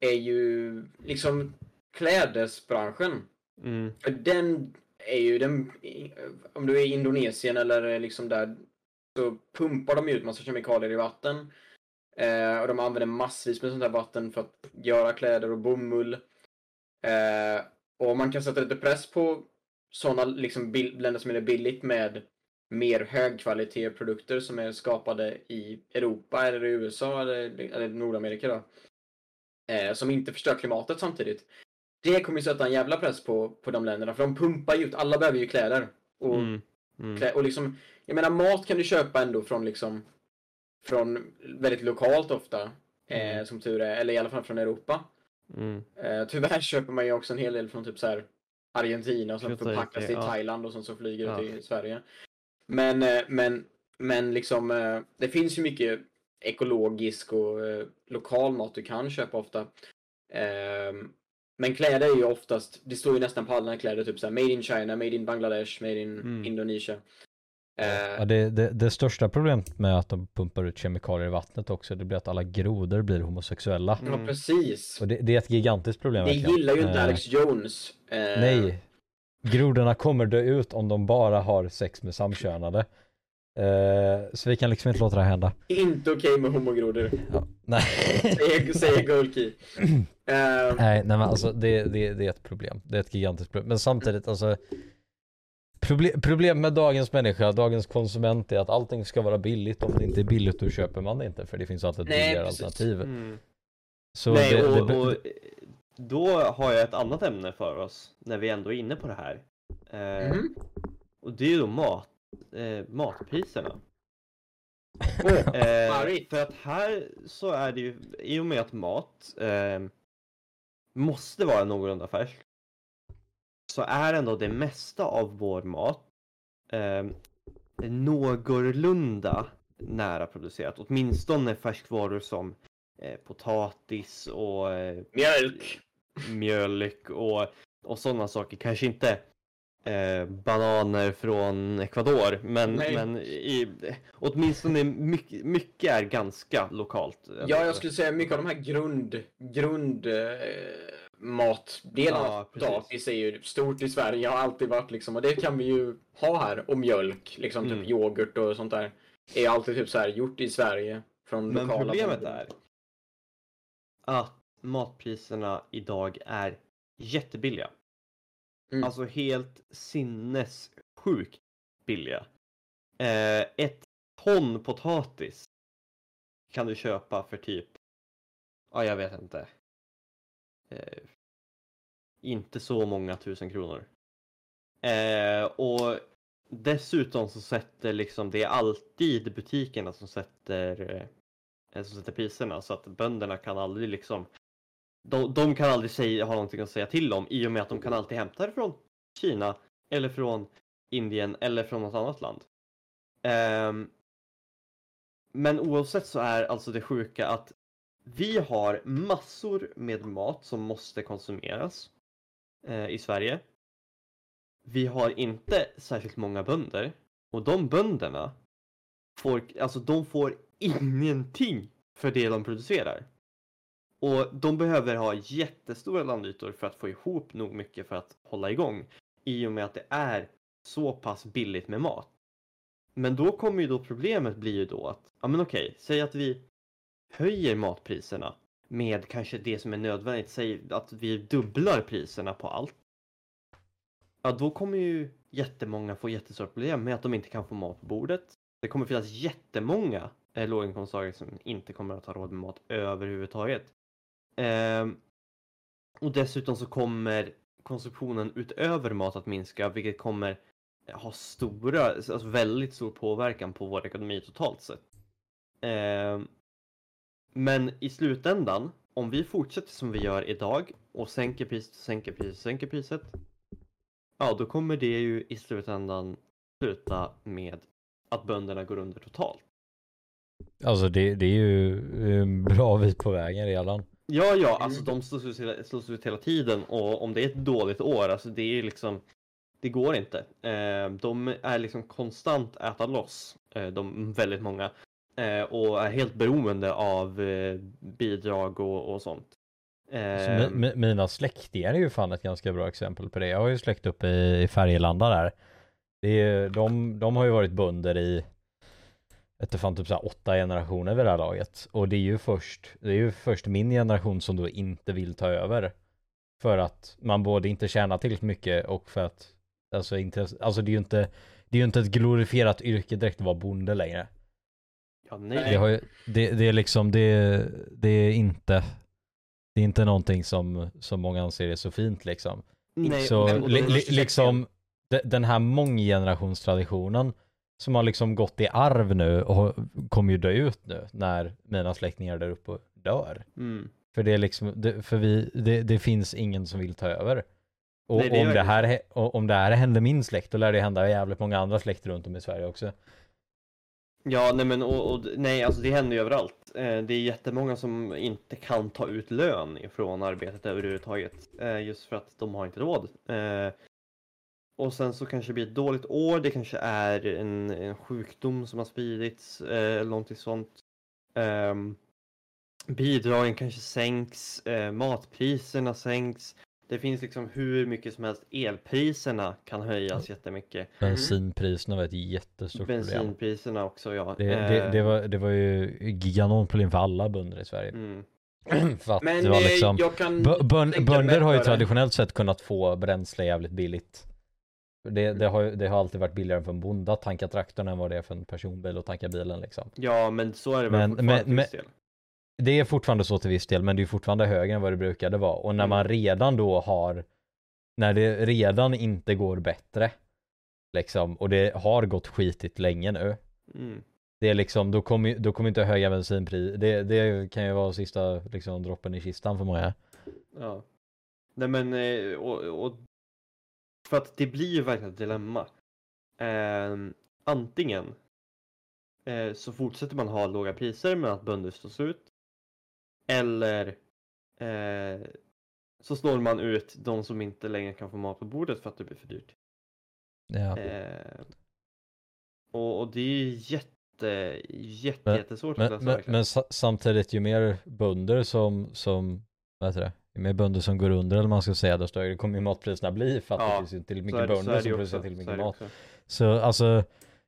är ju liksom klädesbranschen. Mm. För den är ju, den, om du är i Indonesien eller liksom där, så pumpar de ut massa kemikalier i vatten. Eh, och de använder massvis med sånt här vatten för att göra kläder och bomull. Eh, och man kan sätta lite press på sådana liksom länder som är det billigt med mer högkvalitetsprodukter som är skapade i Europa eller i USA eller, eller Nordamerika då. Eh, som inte förstör klimatet samtidigt. Det kommer ju sätta en jävla press på, på de länderna för de pumpar ju ut, alla behöver ju kläder. Och, Mm. Mm. klä, och liksom, jag menar mat kan du köpa ändå från liksom från väldigt lokalt ofta. Eh, Mm. som tur är, eller i alla fall från Europa. Mm. Eh, tyvärr <laughs> köper man ju också en hel del från typ så här Argentina och sen förpackas det, i ja. Thailand och sen så flyger det Ja. till Sverige. Men, eh, men, men liksom, eh, det finns ju mycket ekologisk och eh, lokal mat du kan köpa ofta. Ehm, men kläder är ju oftast, det står ju nästan på alla kläder, typ såhär Made in China, Made in Bangladesh, Made in Mm. Indonesia. Ja, Eh, det, det, det största problemet med att de pumpar ut kemikalier i vattnet också, det blir att alla grodor blir homosexuella. ja, Mm. precis. Och det, det är ett gigantiskt problem Det verkligen. gillar ju inte Eh, Alex Jones. Eh, Nej. Grodorna kommer dö ut om de bara har sex med samkönade. Eh, så vi kan liksom inte låta det här hända. Inte okej med homogrodor, Ja, nej. säger, säger Golki. <clears throat> Eh, nej, nej men alltså det, det, det är ett problem. Det är ett gigantiskt problem. Men samtidigt alltså Problem, problem med dagens människa, dagens konsument är att allting ska vara billigt. Om det inte är billigt då köper man det inte för det finns alltid ett billigare alternativ. Mm. Så Nej, det, och, det, och då har jag ett annat ämne för oss när vi ändå är inne på det här. Eh, mhm. Och det är ju då mat, eh, matpriserna. <laughs> Eh, för att här så är det ju, i och med att mat eh, måste vara någorlunda färsk, så är ändå det mesta av vår mat eh, någorlunda nära producerat. Åtminstone färskvaror som eh, potatis och eh, Mjölk. mjölk och, och sådana saker. Kanske inte eh, bananer från Ecuador, men, Nej. men i, åtminstone mycket, mycket är ganska lokalt. Ja, jag skulle säga mycket av de här grund, grund eh, matdelarna. Ja. Potatis är ju stort i Sverige, har alltid varit liksom, och det kan vi ju ha här. Och mjölk, liksom Mm. typ yoghurt och sånt där. Är alltid typ så här gjort i Sverige. Från Men lokala problemet är att matpriserna idag är jättebilliga. Mm. Alltså helt sinnessjukt billiga. Eh, ett ton potatis kan du köpa för typ, ja jag vet inte. Eh, inte så många tusen kronor. Eh, och dessutom så sätter liksom, det är alltid butikerna som sätter, eh, som sätter priserna så att bönderna kan aldrig liksom de, de kan aldrig säga, ha någonting att säga till om i och med att de kan alltid hämta det från Kina eller från Indien eller från något annat land. Um, men oavsett så är alltså det sjuka att vi har massor med mat som måste konsumeras eh, i Sverige. Vi har inte särskilt många bönder och de bönderna får, alltså de får ingenting för det de producerar. Och de behöver ha jättestora landytor för att få ihop nog mycket för att hålla igång. I och med att det är så pass billigt med mat. Men då kommer ju då problemet bli ju då att, ja men okej, säg att vi höjer matpriserna med kanske det som är nödvändigt, säg att vi dubblar priserna på allt. Ja, då kommer ju jättemånga få jättestora problem med att de inte kan få mat på bordet. Det kommer finnas jättemånga eh, låginkomsttagare som inte kommer att ha råd med mat överhuvudtaget. Ehm, och dessutom så kommer konsumtionen utöver mat att minska, vilket kommer eh, ha stora, alltså väldigt stor påverkan på vår ekonomi totalt sett. Ehm, men i slutändan, om vi fortsätter som vi gör idag och sänker priset, sänker priset, sänker priset. Ja, då kommer det ju i slutändan sluta med att bönderna går under totalt. Alltså det, det är ju en bra bit på vägen redan. Ja, ja, alltså de slås ut, hela, slås ut hela tiden och om det är ett dåligt år, alltså det är liksom det går inte. Eh, de är liksom konstant äta loss, eh, de väldigt många, eh, och är helt beroende av eh, bidrag och, och sånt. Så Eh, mi, mi, mina släktingar är ju fan ett ganska bra exempel på det. Jag har ju släkt uppe i, i Färgelanda där. Det är, de, de har ju varit bönder i ett fan typ så här åtta generationer vid det här laget. Och det är ju först, det är ju först min generation som då inte vill ta över. För att man både inte tjänar tillräckligt mycket och för att alltså, inte, alltså det är ju inte det är ju inte ett glorifierat yrke direkt att vara bonde längre. ja, Det, nej. har ju, det, det är liksom, det, det är inte det är inte någonting som, som många anser är så fint liksom. nej så li, li, liksom de- den här månggenerationstraditionen som har liksom gått i arv nu och kommer ju dö ut nu när mina släktingar där uppe dör. Mm. För det är liksom, det, för vi, det, det finns ingen som vill ta över. Och Nej, det om, det här, om det här händer min släkt, då lär det hända jävligt många andra släkter runt om i Sverige också. Ja, nej men och, och, nej, alltså det händer ju överallt. Eh, det är jättemånga som inte kan ta ut lön ifrån arbetet överhuvudtaget. Eh, just för att de har inte råd. Eh, och sen så kanske det blir ett dåligt år, det kanske är en, en sjukdom som har spridits eh, eller någonting sånt. Ehm, bidragen kanske sänks, eh, matpriserna sänks. Det finns liksom hur mycket som helst. Elpriserna kan höjas jättemycket. Bensinpriserna var ett jättestort problem. Bensinpriserna också ja. Det, det, Eh, det, var, det var ju gigantiskt problem för alla bönder i Sverige. mm. <clears throat> för att Men det var eh, liksom, jag kan bön, bönder har ju traditionellt sett kunnat få bränsle jävligt billigt. Det, det, har, ju- det har alltid varit billigare för en bonde att tanka traktorn än vad det är för en personbil att tanka bilen liksom. Ja, men så är det väl Men- fortfarande men- till viss del. Det är fortfarande så till viss del, men det är fortfarande högre än vad det brukade vara. Och när Mm. man redan då har, när det redan inte går bättre, liksom, och det har gått skitigt länge nu, Mm. det är liksom, då kommer, då kommer inte höga bensinpris, det, det kan ju vara sista liksom, droppen i kistan för många. Ja. Nej men, eh, och, och för att det blir ju verkligen ett dilemma. Ehm, antingen eh, så fortsätter man ha låga priser men att bönder slås ut. Eller eh, så slår man ut de som inte längre kan få mat på bordet för att det blir för dyrt. Ja. Eh, och, och det är ju jätte, jätte, Men- jättesvårt att Men, men, men sa- samtidigt, ju mer bönder som, som vad heter det? Mer bönder som går under eller man ska säga, desto högre kommer ju matpriserna bli för att Ja, det finns ju är mycket bönder som producerar är mycket mat. också. Så alltså,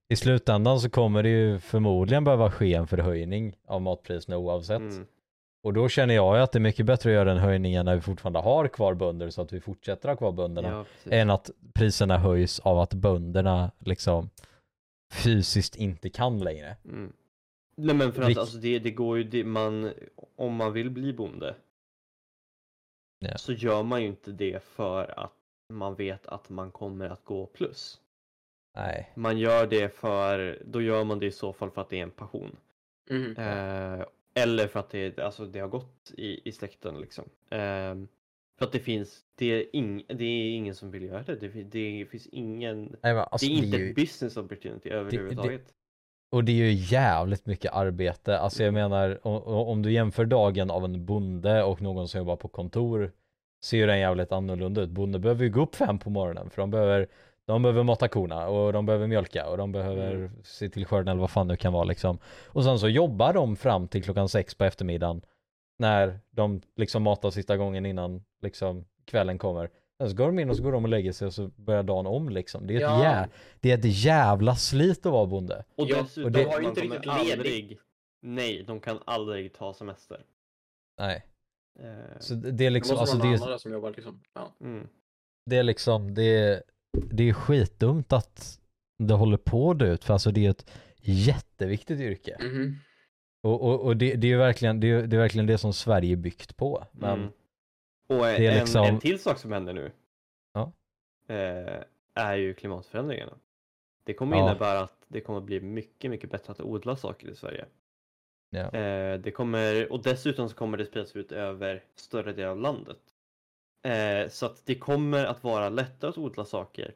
i slutändan så kommer det ju förmodligen behöva ske en förhöjning av matpriserna oavsett. Mm. Och då känner jag ju att det är mycket bättre att göra den höjningen när vi fortfarande har kvar bönder så att vi fortsätter ha kvar bönderna. Ja, än att priserna höjs av att bönderna liksom fysiskt inte kan längre. Mm. Nej men för att Vilk- alltså det, det går ju, det, man, om man vill bli bonde Ja. så gör man ju inte det för att man vet att man kommer att gå plus. Nej. Man gör det för, då gör man det i så fall för att det är en passion. Mhm. Eh, eller för att det, alltså, det har gått i, i släkten liksom. Eh, för att det finns, det är, ing, det är ingen som vill göra det. Det, det finns ingen, Nej men alltså det är inte ju, ett business opportunity överhuvudtaget. Och det är ju jävligt mycket arbete. Alltså jag menar om, du jämför dagen av en bonde och någon som jobbar på kontor ser ju den jävligt annorlunda ut. Bonde behöver ju gå upp fem på morgonen för de behöver de behöver mata korna och de behöver mjölka och de behöver Mm. se till skörden eller vad fan det kan vara liksom. Och sen så jobbar de fram till klockan sex på eftermiddagen när de liksom matar sista gången innan liksom kvällen kommer. Sen så går de in och så går de och lägger sig och så börjar dagen om liksom. Det är ett, Ja. jä- det är ett jävla slit att vara bonde. Och dessutom, och det- de har ju inte riktigt ledigt. aldrig, nej, de kan aldrig ta semester. Nej. Eh, Så det det är Det liksom, måste alltså vara någon det, där som jobbar liksom. Ja. mm. det är liksom, det är, det är skitdumt att det håller på att dö ut för alltså det är ett jätteviktigt yrke. Mhm. Och, och, och det, det är verkligen det, är, det är verkligen det som Sverige är byggt på. Men Mm. Och det är en, liksom- en till sak som händer nu Ja. eh, är ju klimatförändringarna. Det kommer Ja. innebära att det kommer bli mycket, mycket bättre att odla saker i Sverige. Ja. Eh, det kommer, och dessutom så kommer det spridas ut över större delar av landet. Eh, så att det kommer att vara lättare att odla saker,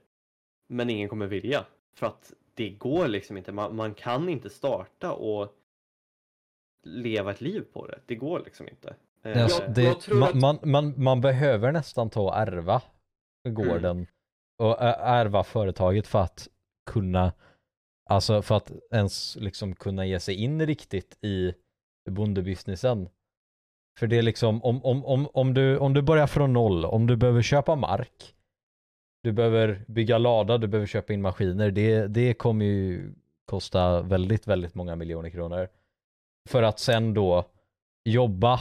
men ingen kommer vilja. För att det går liksom inte, man, man kan inte starta och leva ett liv på det. Det går liksom inte. Eh, alltså, jag- det, jag man, att- man, man, man behöver nästan ta och ärva gården och ä- ärva företaget för att kunna, alltså för att ens liksom kunna ge sig in riktigt i bondebusinessen. För det är liksom, om, om, om, om, du, om du börjar från noll, om du behöver köpa mark, du behöver bygga lada, du behöver köpa in maskiner, det, det kommer ju kosta väldigt, väldigt många miljoner kronor. För att sen då jobba,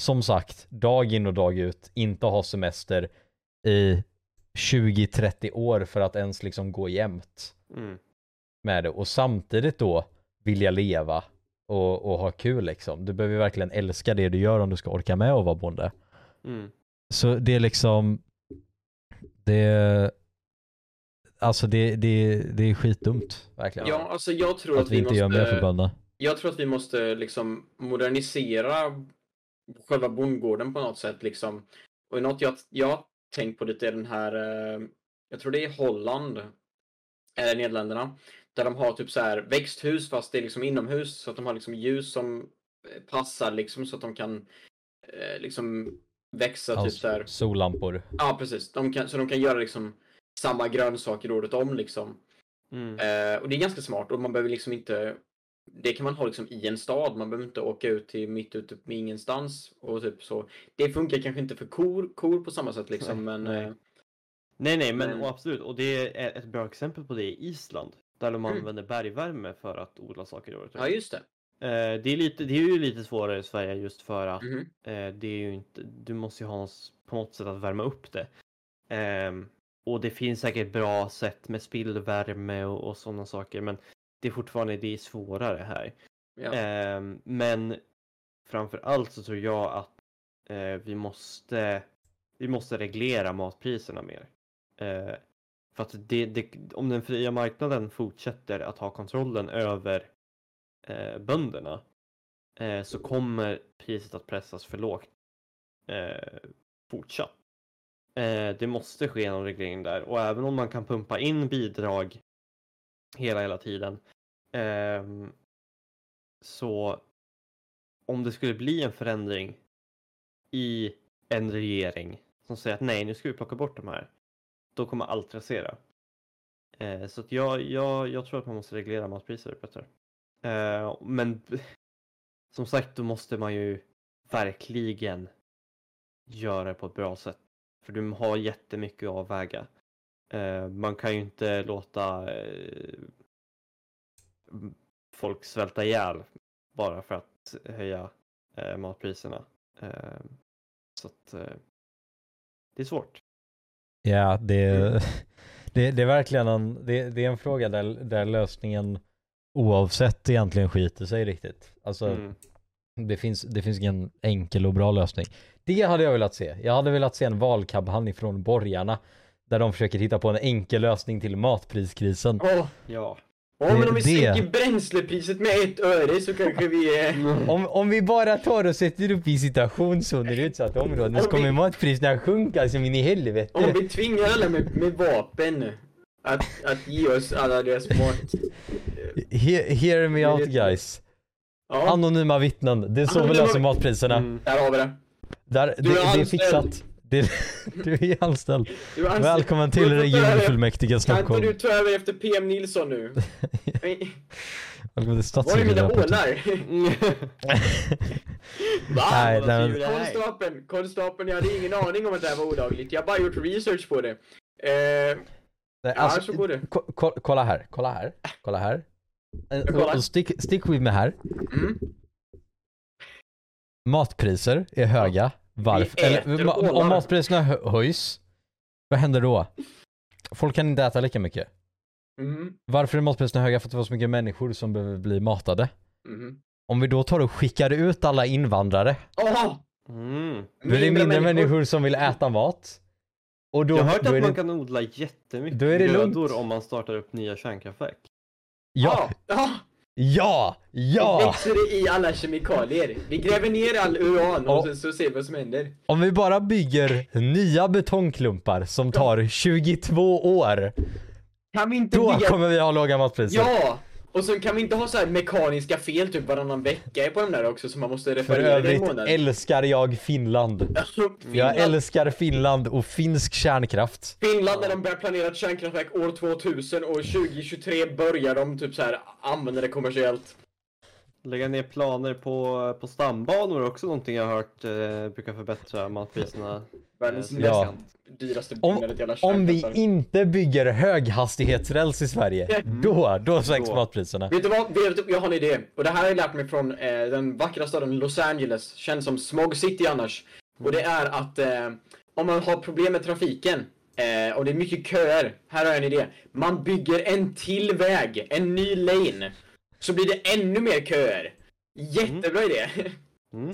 som sagt, dag in och dag ut, inte ha semester i 20-30 år för att ens liksom gå jämnt Mm. med det och samtidigt då vilja leva och, och ha kul liksom. Du behöver verkligen älska det du gör om du ska orka med att vara bonde. Mm. Så det är liksom det Alltså det, det, det är skitdumt verkligen. Ja, alltså jag tror att, att vi inte måste, gör mer för bönderna. Jag tror att vi måste liksom modernisera själva bondgården på något sätt liksom. Och något jag, jag har tänkt på lite är den här, eh, jag tror det är Holland, eller Nederländerna, där de har typ så här växthus fast det är liksom inomhus så att de har liksom ljus som eh, passar liksom så att de kan eh, liksom växa typ Alltså, så här. Sollampor. Ja, precis. De kan, så de kan göra liksom samma grönsaker året om liksom. Mm. Eh, och det är ganska smart och man behöver liksom inte det kan man ha liksom i en stad, man behöver inte åka ut till mitt ute med ingenstans och typ så. Det funkar kanske inte för kor, kor på samma sätt liksom, men nej. eh, Nej, nej, men Men- och absolut. Och det är ett bra exempel på det i Island. Där de Mm. använder bergvärme för att odla saker året ja just det. Eh, det, är lite, det är ju lite svårare i Sverige just för att Mhm. eh, det är ju inte, du måste ju ha något, på något sätt att värma upp det. Ehm, och det finns säkert bra sätt med spillvärme och, och sådana saker men det är fortfarande det är svårare här. Ja. Ehm, men framför allt så tror jag att eh, vi måste vi måste reglera matpriserna mer. Eh, för att det, det, om den fria marknaden fortsätter att ha kontrollen över eh, bönderna eh, så kommer priset att pressas för lågt eh, fortsatt. Eh, det måste ske någon reglering där och även om man kan pumpa in bidrag hela hela tiden Ehm, så om det skulle bli en förändring i en regering som säger att nej, nu ska vi plocka bort de här. Då kommer allt rasera. Eh, så att jag, jag, jag tror att man måste reglera matpriser bättre. Eh, men <laughs> som sagt, då måste man ju verkligen göra det på ett bra sätt. För du har jättemycket att avväga. Eh, man kan ju inte låta eh, folk svälta ihjäl bara för att höja eh, matpriserna. Eh, så att eh, det är svårt. Ja, det, Mm. <laughs> det, det är verkligen en, det, det är en fråga där, där lösningen oavsett egentligen skiter sig riktigt. Alltså Mm. det, finns, det finns ingen enkel och bra lösning. Det hade jag velat se. Jag hade velat se en valkampanj från borgarna Där de försöker hitta på en enkel lösning till matpriskrisen. Åh, Ja. Åh, men om vi Det- sänker bränslepriset med ett öre så kanske vi... Eh... Om, om vi bara tar och sätter upp i situationszoner i utsatta områden så Om vi- kommer matpriserna sjunka som in i helvete. Om vi tvingar alla med, med vapen att, att ge oss alla deras mat. He, hear me out guys. Ja, Anonyma vittnen, det är så vi löser matpriserna. Mm. där har vi det. Där, det, Du är det är fixat. Det, <laughs> du är anställd. Du är anställd. Välkommen till Du regionfullmäktige Kan inte Stockholm. du ta över efter PM Nilsson nu? <laughs> Välkommen till Var är mina ålar? <laughs> Va? Nej? Konstapeln, konstapeln, jag hade ingen aning om att det här var olagligt. Jag har bara gjort research på det. Eh, Nej, ja, alltså, så går det. ko- ko- kolla här, kolla här, kolla här. Eh, och stick, stick with me här. Mm. Matpriser är höga. Varför? Eller, om matpriserna hö- höjs, vad händer då? Folk kan inte äta lika mycket. Mm. Varför är matpriserna höga? För att det var så mycket människor som behöver bli matade. Mm. Om vi då tar och skickar ut alla invandrare, Åh! Mm. då är det mindre människor som vill äta mat. Och då, Jag har hört att man det, kan odla jättemycket grödor om man startar upp nya kärnkraftverk. Ja, Ja! ja, Det ja! växer i alla kemikalier. Vi gräver ner all uran och Och- sen så ser vi vad som händer. Om vi bara bygger nya betongklumpar som tar 22 år, Kan vi inte då bygga... kommer vi ha låga matpriser. Ja! Och så kan vi inte ha så här mekaniska fel typ varannan vecka på de där också som man måste För reparera i övrigt älskar jag Finland. Jag Finland, älskar Finland och finsk kärnkraft. Finland när de börjar planera ett kärnkraftverk år 2000 och 2023 börjar de typ så här använda det kommersiellt. Lägga ner planer på, på stambanor är också någonting jag har hört eh, brukar förbättra matpriserna. Världens Eh, Ja. dyraste Om- jävla Om vi inte bygger höghastighetsräls i Sverige, då, då sänks Då. Mm. matpriserna. Vet du vad? Vet du, jag har en idé. Och det här har jag lärt mig från eh, den vackra staden Los Angeles, känd som Smog City annars. Och det är att eh, om man har problem med trafiken eh, och det är mycket köer, här har jag en idé. Man bygger en till väg, en ny lane. Så blir det ännu mer köer. Jättebra idé.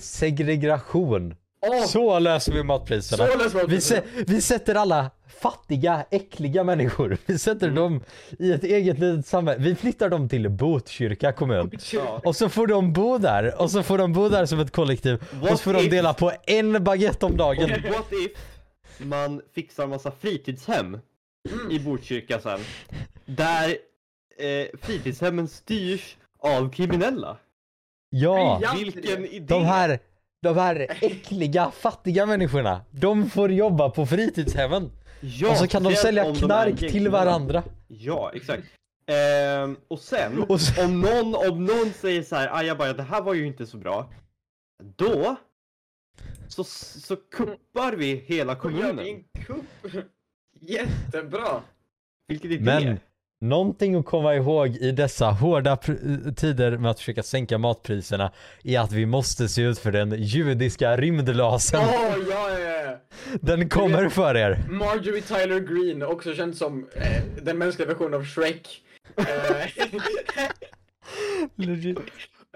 Segregation. Åh, Så löser vi matpriserna. så läser man Vi, sä- vi sätter alla fattiga, äckliga människor, <laughs> vi sätter dem i ett eget litet samhälle. Vi flyttar dem till Botkyrka kommun. Ja. Och så får de bo där, och så får de bo där som ett kollektiv. Och What så får de if- dela på en baguette om dagen. <laughs> What if man fixar massa fritidshem i Botkyrka sen. Där eh, fritidshemmen styrs av kriminella. Ja, Vilken idé! de här, de här äckliga, fattiga människorna, de får jobba på fritidshemmen. Ja, och så kan de sälja om de knark till varandra. Ja, exakt. Ehm, och sen, Och så- om, någon, om någon säger så här, "Aj, jag bara, det här var ju inte så bra. Då så, så kuppar vi hela Då gör vi kommunen. en kupp. <laughs> Jättebra. Vilken idé! Men någonting att komma ihåg i dessa hårda tider med att försöka sänka matpriserna är att vi måste se ut för den judiska rymdlasen. Åh, ja, ja, ja. Den kommer för er. Marjorie Tyler Greene, också känd som eh, den mänskliga versionen av Shrek. Eh, <laughs>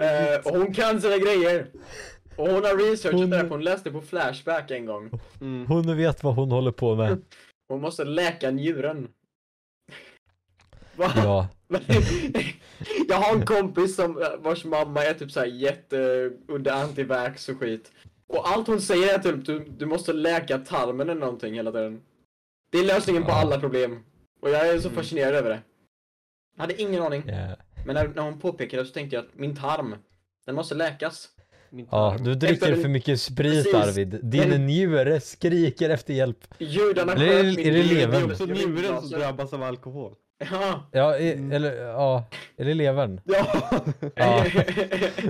eh, och hon kan sina grejer. Och hon har researchat Hon- det här, för hon läste på Flashback en gång. Mm. Hon vet vad hon håller på med. Hon måste läka njuren. Ja. <laughs> Jag har en kompis som, vars mamma är typ såhär jätteudda antivax och skit. Och allt hon säger är typ du, du måste läka tarmen eller någonting hela tiden. Det är lösningen på Ja. alla problem. Och jag är så Mm. fascinerad över det. Jag hade ingen aning. Ja. Men när, när hon påpekade det så tänkte jag att min tarm, den måste läkas. Min ja, du Efter dricker en- för mycket sprit Precis. Arvid. Din En- njure skriker efter hjälp. Judarna Eller är det- sköt min är det levern? gjorde- Så jag vet njuren som som- drabbas av alkohol. Ja. Ja, i, Mm. eller ja, eller levern. Ja! <laughs> Ja.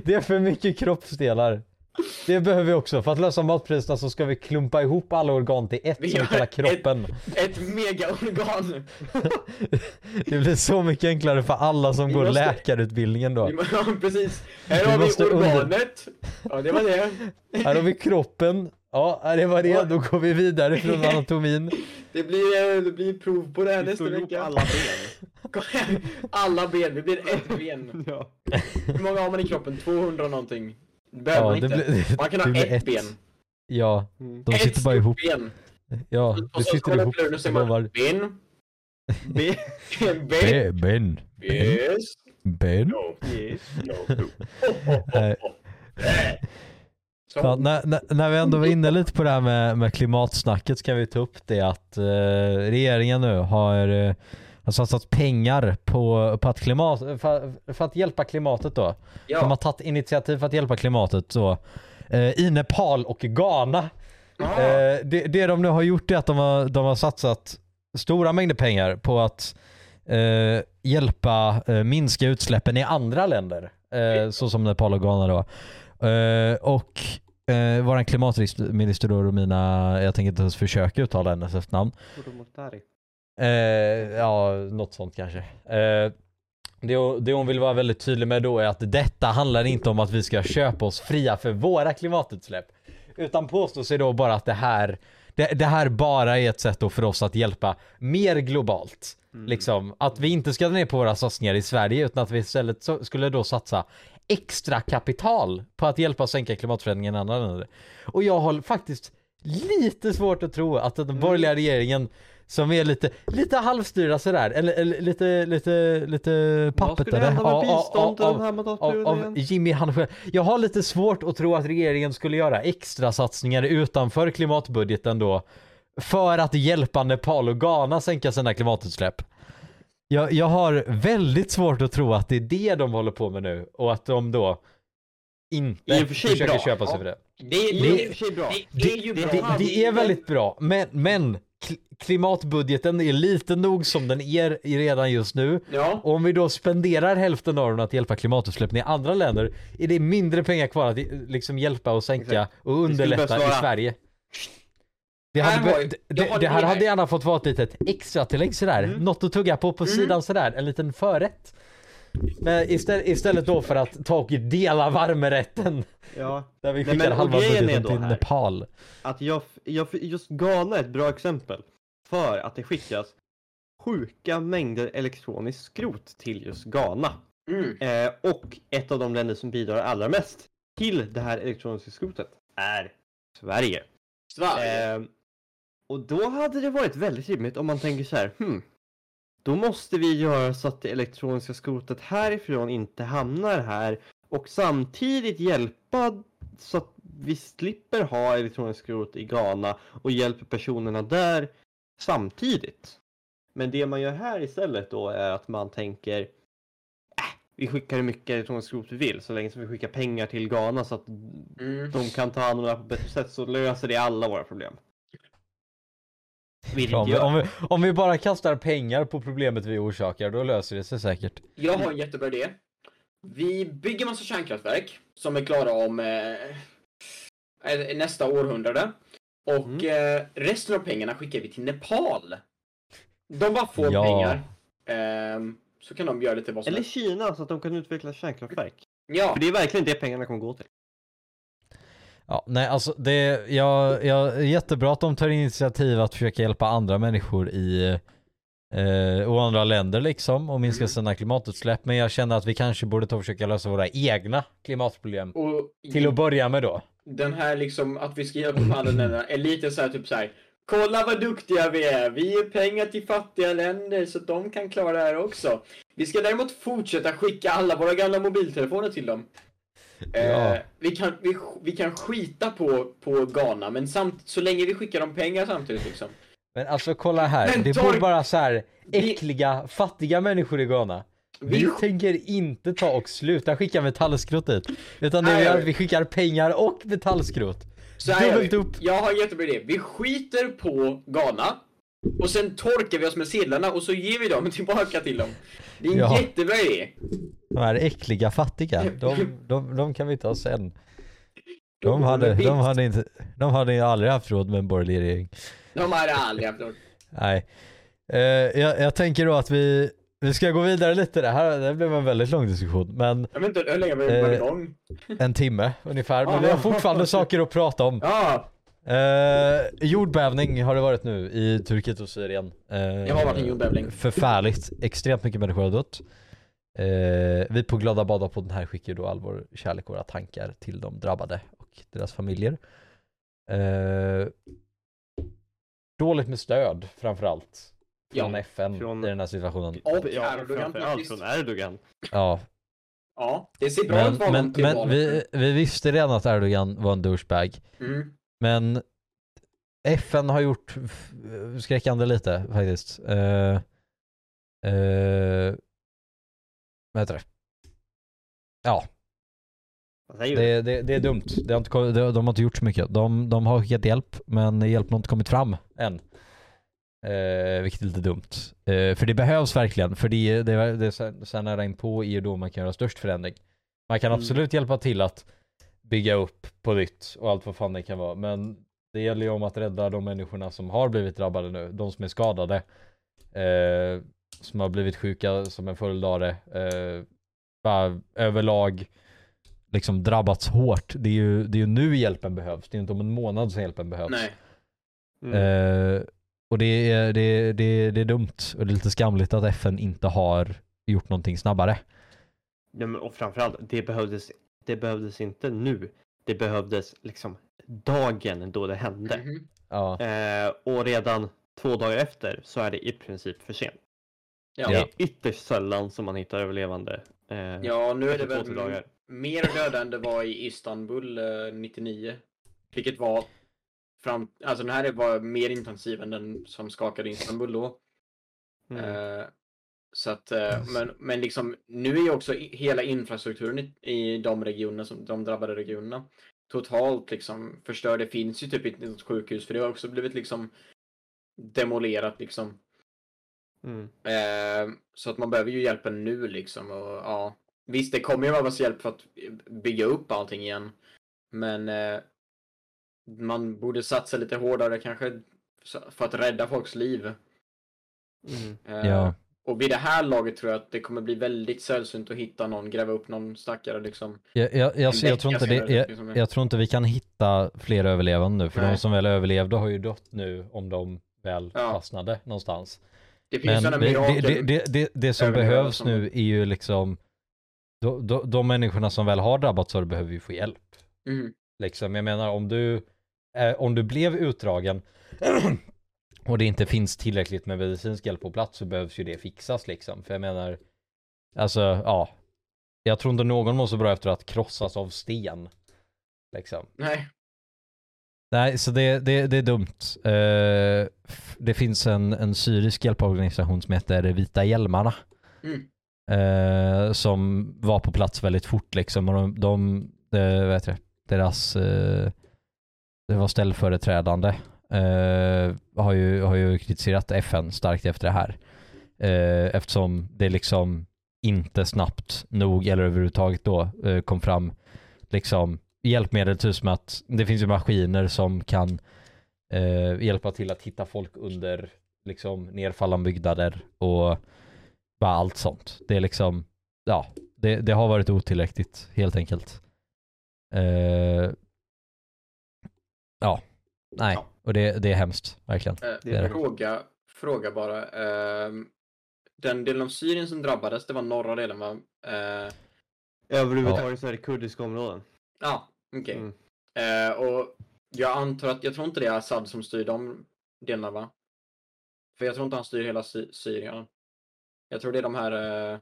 Det är för mycket kroppsdelar. Det behöver vi också. För att lösa matpriserna så ska vi klumpa ihop alla organ till ett Vi som vi kallar ett- kroppen. Ett megaorgan. <laughs> Det blir så mycket enklare för alla som Vi går måste- läkarutbildningen då. <laughs> Ja, precis. Här Vi har vi måste under- organet. Ja, det var det. Här har vi kroppen. Ja, det var det. Då går vi vidare från <laughs> anatomin. Det blir, eh, det blir prov på det här Vi nästa vecka. alla ben. <laughs> Alla ben, det blir ett ben. <laughs> Ja. Hur många har man i kroppen? 200 någonting. Det behöver Ja, man inte. blir, Man kan ha blir ett, ben. Ja, Mm. de ett sitter bara ihop. ben. Ja, Och det så sitter kollar ihop. och säger man lovar. Ben? Be- Ben? Ben, Ben, Ben, Yes? Ben. No. yes. No. Oh, oh, oh, oh. Så. Fan, när, när, när vi ändå var inne lite på det här med, med klimatsnacket så kan vi ta upp det att eh, regeringen nu har, eh, har satsat pengar på, på att klimat, för, för att hjälpa klimatet då. De har Ja. tagit initiativ för att hjälpa klimatet så, eh, i Nepal och Ghana. Ah. Eh, det, det de nu har gjort är att de har, de har satsat stora mängder pengar på att eh, hjälpa eh, minska utsläppen i andra länder. Eh, så som Nepal och Ghana då. Eh, och eh, våran klimatminister då Romina, jag tänker inte ens försöka uttala hennes efternamn. Eh, ja, något sånt kanske. Eh, det, det hon vill vara väldigt tydlig med då är att detta handlar inte om att vi ska köpa oss fria för våra klimatutsläpp. Utan påstår sig då bara att det här, det, det här bara är ett sätt då för oss att hjälpa mer globalt. Liksom, att vi inte ska dra ner på våra satsningar i Sverige utan att vi istället så, skulle då satsa extra kapital på att hjälpa sänka klimatförändringen i andra länder. Och jag har faktiskt lite svårt att tro att den borgerliga regeringen som är lite, lite halvstyrda sådär, eller, eller lite, lite, lite med av, av, av, av igen? Jimmy han själv. Jag har lite svårt att tro att regeringen skulle göra extra satsningar utanför klimatbudgeten då för att hjälpa Nepal och Ghana sänka sina klimatutsläpp. Jag, jag har väldigt svårt att tro att det är det de håller på med nu och att de då inte I och för sig försöker bra. köpa sig Ja. för det. Det, Det det, är i och för sig bra. det är ju bra. Det, är väldigt bra, men, men kl- klimatbudgeten är lite nog som den är redan just nu. Ja. Och om vi då spenderar hälften av den att hjälpa klimatutsläppen i andra länder är det mindre pengar kvar att liksom hjälpa och sänka Exakt. och underlätta i Sverige. Det, Här hade, har be- jag- det, har det här det hade gärna fått vara ett litet extra tillägg sådär, Mm. något att tugga på på Mm. sidan sådär, en liten förrätt. Men istället, istället då för att ta och dela varmrätten Ja, <laughs> där vi skickar halva budgeten till här- Nepal. att jag, jag, just Ghana är ett bra exempel. För att det skickas sjuka mängder elektroniskt skrot till just Ghana. Mm. Eh, och ett av de länder som bidrar allra mest till det här elektroniska skrotet är Sverige. Sverige. Eh, och då hade det varit väldigt rimligt om man tänker så här, hmm, då måste vi göra så att det elektroniska skrotet härifrån inte hamnar här och samtidigt hjälpa så att vi slipper ha elektroniskt skrot i Ghana och hjälper personerna där samtidigt. Men det man gör här istället då är att man tänker äh, vi skickar hur mycket elektroniskt skrot vi vill så länge som vi skickar pengar till Ghana så att Mm. de kan ta hand om det här på ett bättre sätt så löser det alla våra problem. Vill men jag. om, vi, om vi bara kastar pengar på problemet vi orsakar, då löser det sig säkert. Jag har en jättebra idé. Vi bygger massa kärnkraftverk som är klara om eh, eh, nästa århundrade. Och Mm. eh, resten av pengarna skickar vi till Nepal. De bara får Ja. pengar. Ehm, så kan de göra lite vad som Eller helst. Kina så att de kan utveckla kärnkraftverk. Ja, För det är verkligen det pengarna kommer gå till. Ja, nej alltså det, jag, jag, jättebra att de tar initiativ att försöka hjälpa andra människor i eh, och andra länder liksom och minska Mm. sina klimatutsläpp. Men jag känner att vi kanske borde ta och försöka lösa våra egna klimatproblem. och Till att börja med då. den här liksom att vi ska hjälpa de andra länderna är lite så här typ så här. Kolla vad duktiga vi är! Vi ger pengar till fattiga länder så att de kan klara det här också. Vi ska däremot fortsätta skicka alla våra gamla mobiltelefoner till dem. Ja. Eh, vi, kan, vi, vi kan skita på, på Ghana, men samt, så länge vi skickar dem pengar samtidigt liksom. Men alltså kolla här, Men det Torg- bor bara så här Vi- äckliga, fattiga människor i Ghana. Vi, Vi- tänker inte ta och sluta skicka metallskrot dit. Utan det vi gör att vi skickar pengar och metallskrot. Så här Dubbelt vi. upp. Jag har en jättebra idé. Vi skiter på Ghana, och sen torkar vi oss med sedlarna och så ger vi dem <laughs> tillbaka till dem. Det är en Ja. jättebra idé. De här äckliga fattiga, de, de, de kan vi ta sen. De hade, de hade inte, de hade aldrig haft råd med en borgerlig regering. De hade aldrig haft råd. Nej. Eh, jag, jag tänker då att vi, vi ska gå vidare lite. Det här det blev en väldigt lång diskussion, men Jag vet inte hur länge vi varit Eh, igång. en timme ungefär. Men vi har fortfarande saker att prata om. Ja, Eh, jordbävning har det varit nu i Turkiet och Syrien. Eh, det har varit en jordbävning. Förfärligt. Extremt mycket människor har dött. Eh, vi på Glada Bada på den här skickar då all vår kärlek och våra tankar till de drabbade och deras familjer. Eh, dåligt med stöd framförallt. Från Ja. FN Från- i den här situationen. Och Ja, Erdogan faktiskt. från Erdogan. Ja, Ja, det ser bra ut men, för honom men, men vi, vi visste redan att Erdogan var en douchebag. Mm. Men FN har gjort skräckande lite faktiskt. Uh, uh, vad heter det? Ja, det, det, det är dumt. Det har inte, det, de har inte gjort så mycket. De, de har skickat hjälp, men hjälpen har inte kommit fram än. Uh, vilket är lite dumt. Eh, för det behövs verkligen, för det, det, det är sen- sen nära in på är ju då man kan göra störst förändring. Man kan Mm. absolut hjälpa till att bygga upp på nytt och allt vad fan det kan vara, men det gäller ju om att rädda de människorna som har blivit drabbade nu, de som är skadade, eh, som har blivit sjuka som en följd av det, eh, bara överlag liksom drabbats hårt. Det är ju, det är ju nu hjälpen behövs, det är inte om en månad som hjälpen behövs. Nej. Mm. Eh, och det är, det, är- det, är- det är dumt och det är lite skamligt att FN inte har gjort någonting snabbare. Ja, men, och framförallt, det behövdes, det behövdes inte nu. Det behövdes liksom dagen då det hände. Mhm. Ja, Eh, och redan två dagar efter så är det i princip för sent. Ja. Det är ytterst sällan som man hittar överlevande. Eh, ja, nu är det väl dagar. mer döda än det var i Istanbul eh, 99. Vilket var fram... Alltså den här var mer intensiv än den som skakade Istanbul då. Mm. Så att, eh, men, men liksom nu är ju också hela infrastrukturen i, i de regionerna, som, de drabbade regionerna, totalt liksom förstörd. Det finns ju typ inte något sjukhus för det har också blivit liksom demolerat liksom. Mm. Eh, så att man behöver ju hjälpen nu liksom. Och, ja. Visst, det kommer ju behövas hjälp för att bygga upp allting igen. Men eh, man borde satsa lite hårdare kanske för att rädda folks liv. Mm. Eh, ja, Och vid det här laget tror jag att det kommer bli väldigt sällsynt att hitta någon, gräva upp någon stackare liksom. jag, jag, jag, En jag, tror vecka inte det, senare, jag, liksom. jag tror inte vi kan hitta fler överlevande nu, för de Nej. som väl överlevde har ju dött nu om de väl Ja. fastnade någonstans. Det finns Men det, det, det, det, det, som behövs som- nu är ju liksom de, de, de människorna som väl har drabbats av det behöver ju få hjälp. Mm. Liksom, jag menar om du, eh, om du blev utdragen <clears throat> och det inte finns tillräckligt med medicinsk hjälp på plats så behövs ju det fixas liksom. För jag menar, alltså ja, jag tror inte någon mår så bra efter att krossas av sten. Liksom. Nej. Nej, så det, det, det är dumt. F- det finns en, en syrisk hjälporganisation som heter Vita Hjälmarna. Mm. Eh, som var på plats väldigt fort liksom. Och de, de eh, vad heter det, deras, det var ställföreträdande. Eh, har, ju, har ju kritiserat FN starkt efter det här. Eh, eftersom det liksom inte snabbt nog eller överhuvudtaget då eh, kom fram liksom hjälpmedel typ som att det finns ju maskiner som kan eh, hjälpa till att hitta folk under liksom nerfallande byggnader och bara allt sånt. Det är liksom, ja, det, det har varit otillräckligt helt enkelt. Eh, ja, nej, Ja och det, det är hemskt, verkligen. Eh, Det är det. fråga, fråga bara. ehm, den delen av Syrien som drabbades, det var norra delen va? Eh, Överhuvudtaget så är det kurdiska områden. Ja, okej. Mm. Eh, och jag antar att, jag tror inte det är Assad som styr de delarna va? För jag tror inte han styr hela Sy- Syrien. Jag tror det är de här... Eh,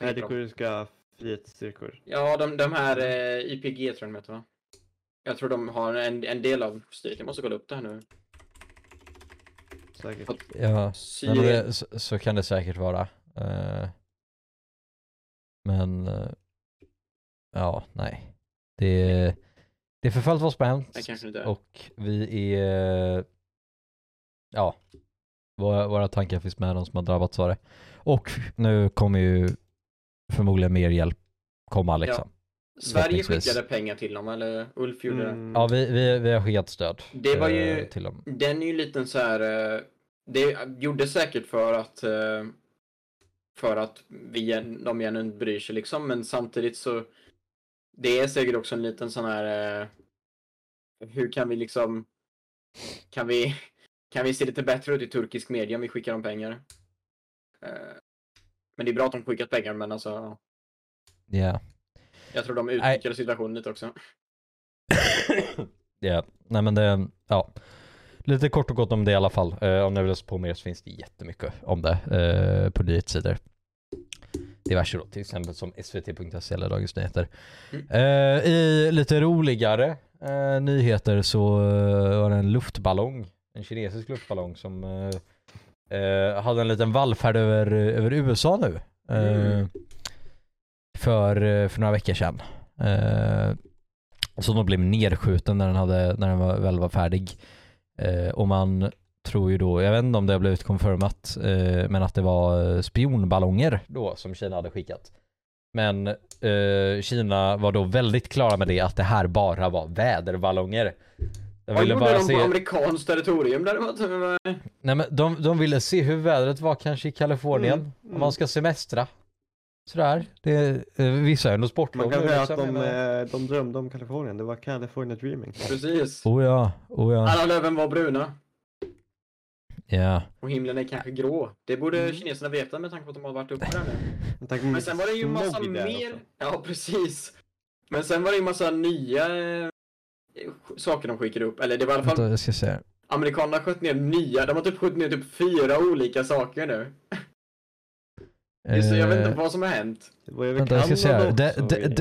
Nej, det kurdiska frihetsstyrkor. ja, de, de här eh, IPG tror jag de heter va? Jag tror de har en, en del av styret. Jag måste kolla upp det här nu. Säkert. Ja, nej, men Syrien. det, så, så kan det säkert vara. Eh, men, eh, ja, nej. Det, det är kanske inte är. Och vi är, ja, våra, våra tankar finns med de som har drabbats av det. Och nu kommer ju förmodligen mer hjälp komma liksom. Sverige skickade pengar till dem, eller Ulf gjorde det. Mm. Ja, vi, vi, vi har skickat stöd. Det var ju- eh, till dem. Den är ju lite så här. eh, Det gjorde säkert för att eh, för att vi, de igen bryr sig liksom, men samtidigt så det är säkert också en liten sån här hur kan vi liksom kan vi kan vi se lite bättre ut i turkisk media om vi skickar dem pengar? Men det är bra att de skickat pengar, men alltså Ja. Jag tror de utnyttjade situationen lite också. <laughs> Ja, nej men det, ja. lite kort och gott om det i alla fall. Eh, om ni vill läsa på mer så finns det jättemycket om det eh, på nyhetssidor. Diverse då, till exempel som svt.se eller Dagens Nyheter. Mm. Eh, I lite roligare eh, nyheter så eh, var det en luftballong, en kinesisk luftballong som eh, hade en liten vallfärd över, över USA nu. Mm. För, eh, för några veckor sedan. Eh, som då blev nedskjuten när den, hade, när den var, väl var färdig. Eh, och man tror ju då, jag vet inte om det har blivit confirmat, men att det var spionballonger då som Kina hade skickat. Men eh, Kina var då väldigt klara med det att det här bara var väderballonger. De ville gjorde bara de se, på amerikanskt territorium däremot? nej men de, de ville se hur vädret var kanske i Kalifornien, Mm, om mm. man ska semestra. Sådär, det, eh, vissa är ändå sportlov Man kan nu säga att liksom, de, menar. eh, de drömde om Kalifornien, det var California dreaming. Precis. Oh ja, oh ja. Alla löven var bruna. Ja. Och himlen är kanske grå. Det borde Mm. kineserna veta med tanke på att de har varit uppe där nu. Men sen var det ju massa smog där mer. också. Ja, precis. Men sen var det ju massa nya eh, saker de skickade upp. Eller det var i alla Vänta, fall jag ska se. amerikanerna sköt ner nya. De har typ skjutit ner typ fyra olika saker nu. Det är så, jag vet inte Eh, vad som har hänt. Det var över Vänta jag ska De,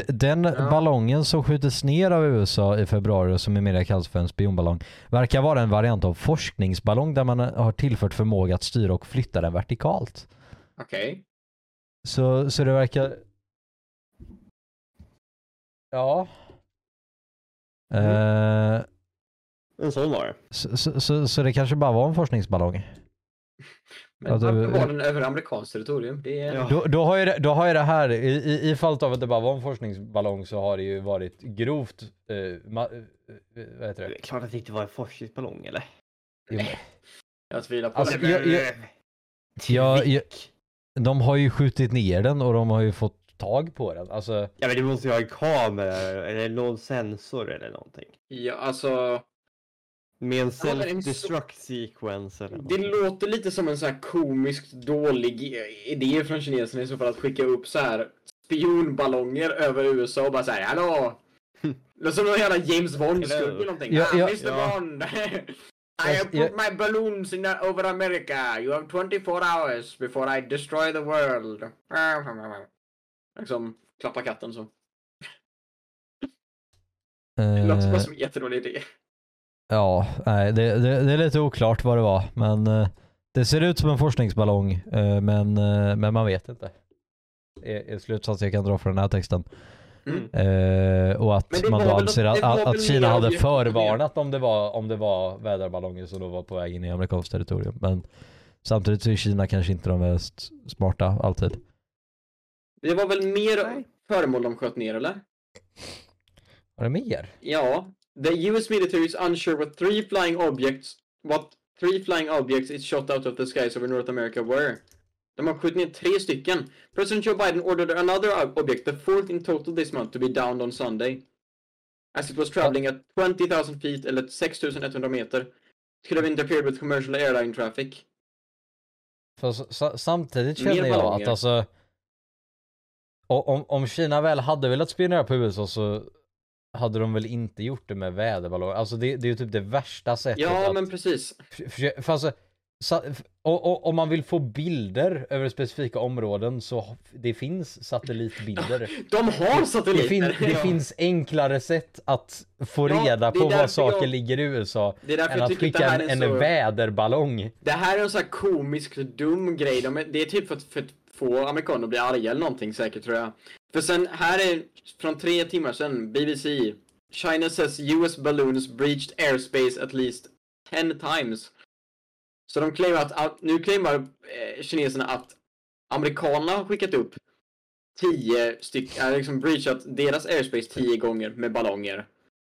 den Ja. ballongen som skjutits ner av USA i februari och som i media kallas för en spionballong verkar vara en variant av forskningsballong där man har tillfört förmåga att styra och flytta den vertikalt. Okej. Så, så det verkar... Ja. Eh, En sån var det. så, så, så, så det kanske bara var en forskningsballong? Men du- var den över amerikanskt territorium? Det är... Ja. Då, då, har ju det, då har ju det här, i, i, i fallet av att det bara var en forskningsballong så har det ju varit grovt, eh, ma, eh, eh, vad heter Det det? är klart att det inte var en forskningsballong eller? Jo, <laughs> Jag tvivlar på Alltså, det. jag- jag- Ja, jag, de har ju skjutit ner den och de har ju fått tag på den. Alltså, Ja men det måste ju ha en kamera eller någon sensor eller någonting. Ja, alltså. Med en self-destruct sequence eller Det någonting. låter lite som en så här komiskt dålig idé från kineserna i så fall att skicka upp så här spionballonger över USA och bara säga hallå! <laughs> Det är som någon jävla James Bond-skurk Hello. eller någonting. Ja, ah, ja. Mr Ja. Bond! <laughs> I have put my balloons in the, over America. You have 24 hours before I destroy the world. <laughs> Liksom, klappa katten så. Det låter bara som en jättedålig idé. Ja, nej, det, det, det är lite oklart vad det var. Men eh, det ser ut som en forskningsballong, eh, men, eh, men man vet inte. Är, är slutsats jag kan dra från den här texten. Mm. Eh, och att man då anser att, att, att Kina hade förvarnat om det, var, om det var väderballonger som då var på väg in i amerikanskt territorium. Men samtidigt så är Kina kanske inte de mest smarta alltid. Det var väl mer föremål de sköt ner eller? Var det mer? Ja, the US military is unsure what three flying objects what three flying objects it shot out of the skies over North America were. De har skjutit ner tre stycken. President Joe Biden ordered another ob- object, the fourth in total this month, to be downed on Sunday. As it was traveling at 20,000 feet eller 6,100 meter. It could have interfered with commercial airline traffic. För samtidigt känner jag att alltså om, om Kina väl hade velat spionera på USA så hade de väl inte gjort det med väderballonger. Alltså det, det är ju typ det värsta sättet Ja, att men precis. för, för, alltså, f- och, och, om man vill få bilder över specifika områden så det finns satellitbilder. De har Det, satelliter! fin, det Ja. finns enklare sätt att få Ja, reda det på var saker jag- ligger i USA Det är därför än att det skicka en, en så... väderballong. Det här är en sån här komisk dum grej. De är, det är typ för att, för att få amerikaner att bli arga eller någonting säkert tror jag. För sen, här är från tre timmar sedan, BBC. China says US balloons breached airspace at least 10 times. Så de claimar att, nu claimar eh, kineserna att amerikanerna har skickat upp 10 stycken, äh, liksom breachat deras airspace 10 gånger med ballonger.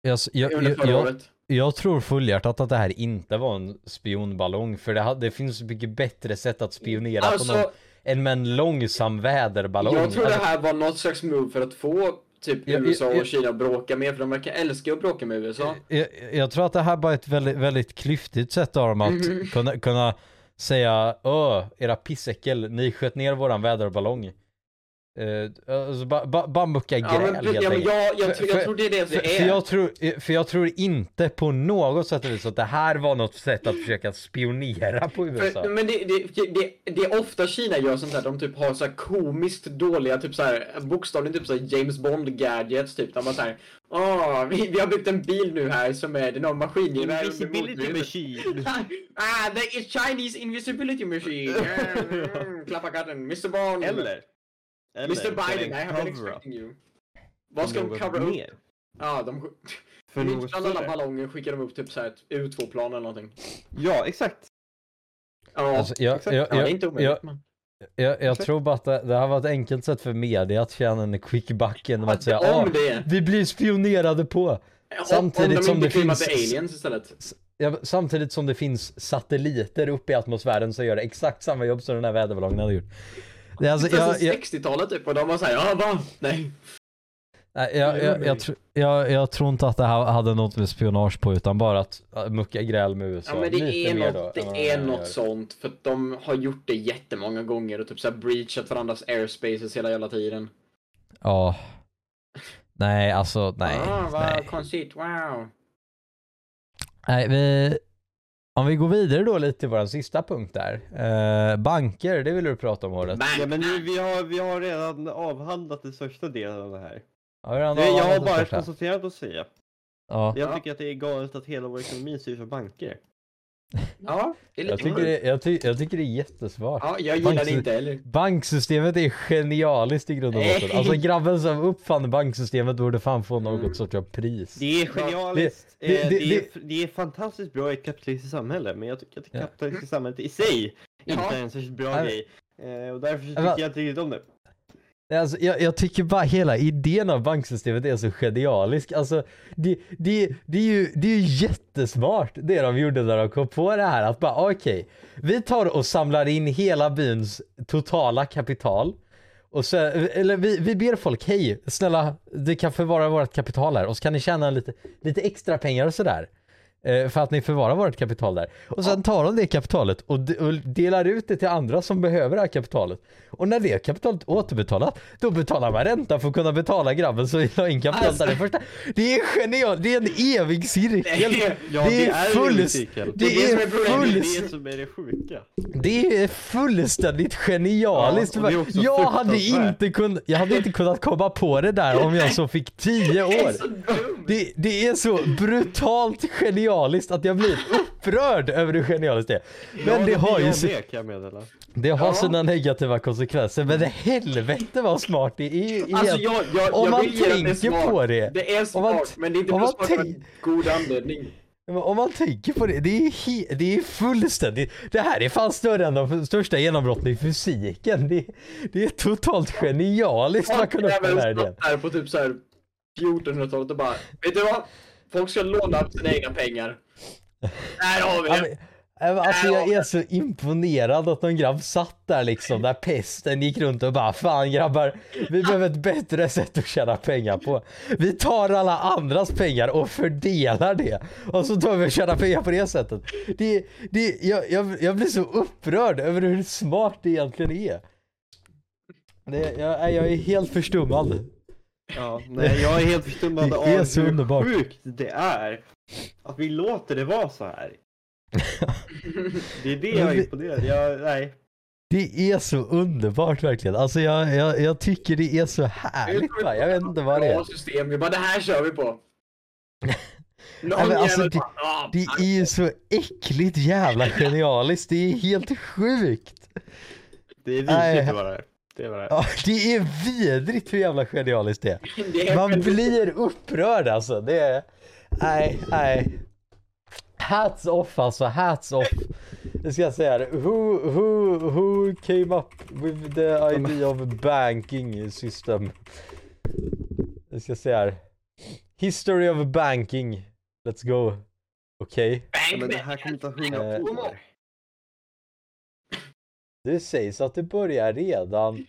Jag, jag, Under förra jag, året. jag tror fullhjärtat att det här inte var en spionballong för det, det finns mycket bättre sätt att spionera på någon Än med en långsam väderballong. Jag tror det Alltså, här var något slags move för att få typ Jag- USA jag- och Kina bråka mer, för de verkar älska att bråka med USA. jag, jag tror att det här är ett väldigt, väldigt klyftigt sätt av dem att Mhm. kunna, kunna säga Öh, era pissäckel, ni sköt ner våran väderballong. Uh, alltså bara ba, ba mucka gräl Ja, men, helt ja, men jag, jag, För- tror- jag för- tror det är det För, det för, är. jag tror, för jag tror inte på något sätt att det här var något sätt att försöka spionera på USA. För, men det, det, det, det är ofta Kina gör sånt där, de typ har så här komiskt dåliga, typ så här, bokstavligen typ så här James Bond gadgets typ, där man såhär Åh, vi, vi har byggt en bil nu här som är, <laughs> det är någon maskingevär Invisibility motluret." machine. ah, is Chinese invisibility machine! <laughs> Mm, Klappa katten, Mr Bond! Eller? Eller Mr Biden, I have been expecting you. Vad ska de något cover upp? mer? Ja, de <laughs> För något bland alla ballonger skickar de upp typ så här ett U2-plan eller någonting. Ja, exakt. Ja, Alltså, jag, exakt. jag, ja det är jag, inte omöjligt jag, men. jag, jag tror bara att det, det här var ett enkelt sätt för media att tjäna en quick buck genom att säga Om ah, det! vi blir spionerade på. Samtidigt om de som det filmar finns- aliens istället. Ja, samtidigt som det finns satelliter uppe i atmosfären så gör det exakt samma jobb som den här väderballongen hade gjort. Det är alltså, jag, jag, 60-talet typ och de var såhär, ja va? Nej. nej, jag, jag, jag, jag, jag tror inte att det här hade något med spionage på utan bara att äh, mucka gräl med USA. Ja men det Lite är något, då det är något sånt för att de har gjort det jättemånga gånger och typ såhär breachat varandras airspaces hela jävla tiden. Ja. Nej, alltså nej. ah, vad nej. konstigt, wow. nej vi, om vi går vidare då lite till vår sista punkt där. Eh, banker, det vill du prata om året. Ja, men nu, vi, har, vi har redan avhandlat den största delen av det här. Har vi redan Det, jag har bara konstaterat att säga. Ja. Jag Ja. tycker att det är galet att hela vår ekonomi styrs av banker. Ja, det är lite Jag tycker, det, jag, ty, jag tycker det är jättesmart. Ja, jag gillar det inte heller. Banksystemet är genialiskt i grund och botten. Alltså grabben som uppfann banksystemet borde fan få något sorts av pris. Det är genialiskt. Det- det- eh, det- det, är, det är fantastiskt bra i ett kapitalistiskt samhälle, men jag tycker att det Ja. kapitalistiska samhället i sig inte Ja. är en särskilt bra Nej, grej. Eh, och därför tycker jag inte riktigt om det. Alltså, jag, jag tycker bara hela idén av banksystemet är så genialisk. Alltså, det, det, det, är ju, det är ju jättesmart det de gjorde när de kom på det här. Att bara okej, vi tar och samlar in hela byns totala kapital. Och så, eller vi, vi ber folk, hej, snälla, du kan förvara vårt kapital här och så kan ni tjäna lite, lite extra pengar och sådär. Eh, För att ni förvarar vårt kapital där. Och sen tar de det kapitalet och, de, och delar ut det till andra som behöver det här kapitalet. Och när det kapitalet återbetalat, då betalar man ränta för att kunna betala grabben som la in kapitalet Alltså. där det första. Det är genialt, det är en evig cirkel. Ja, det, det är är en full, evig cirkel. det, Det är det är är problemet. Det är full, det som är det sjuka. det är fullständigt genialiskt. Ja, och det är också jag, hade inte kun, jag hade inte kunnat komma på det där om jag så fick tio Det är år. så! Det, det är så brutalt genialiskt att jag blir upprörd <laughs> över hur genialiskt det är. Men Ja, det har blir ju jag si- med, kan jag meddela. det har Ja. sina negativa konsekvenser men det helvete vad smart det är. Alltså jag, jag, om jag man det tänker smart. på det. Det är man smart, t- men det är inte för man smart tänk- en god anledning. Om man tänker på det, det är, det är fullständigt, det här är fan större än de största genombrotten i fysiken. Det, det är totalt genialiskt att man kunde uppnå den här idén. här på typ såhär 1400-talet och bara, vet du vad? Folk ska låna sina egna pengar. Här har vi det! men Alltså jag är så imponerad att någon grabb satt där liksom där pesten gick runt och bara fan grabbar vi behöver ett bättre sätt att tjäna pengar på. Vi tar alla andras pengar och fördelar det och så tar vi och tjänar pengar på det sättet. Det, det, jag, jag, jag blir så upprörd över hur smart det egentligen är. Det, jag, jag är helt förstummad. Ja, nej, jag är helt förstummad av hur underbart. sjukt det är att vi låter det vara så här. <laughs> Det är det jag är imponerad. Jag, nej. Det är så underbart verkligen. Alltså jag, jag, jag tycker det är så härligt va? Jag vet inte vad det är. Bra system, vi bara det här kör vi på. <laughs> Någon alltså, det- "Ah, Det är ju så äckligt jävla genialiskt. Det är helt sjukt. Det är vidrigt vad det är. Det är vad det är. Ja, det är vidrigt hur jävla genialiskt det är. <laughs> Man blir upprörd alltså. Det är... Nej, nej. Hats off alltså, hats off. Nu ska jag säga det. Who, who, who came up with the idea of banking system? Nu ska jag säga här. History of banking. Let's go. Okej. Ja, Bang, men det här kommer ta hundra Eh, år. Det sägs att det börjar redan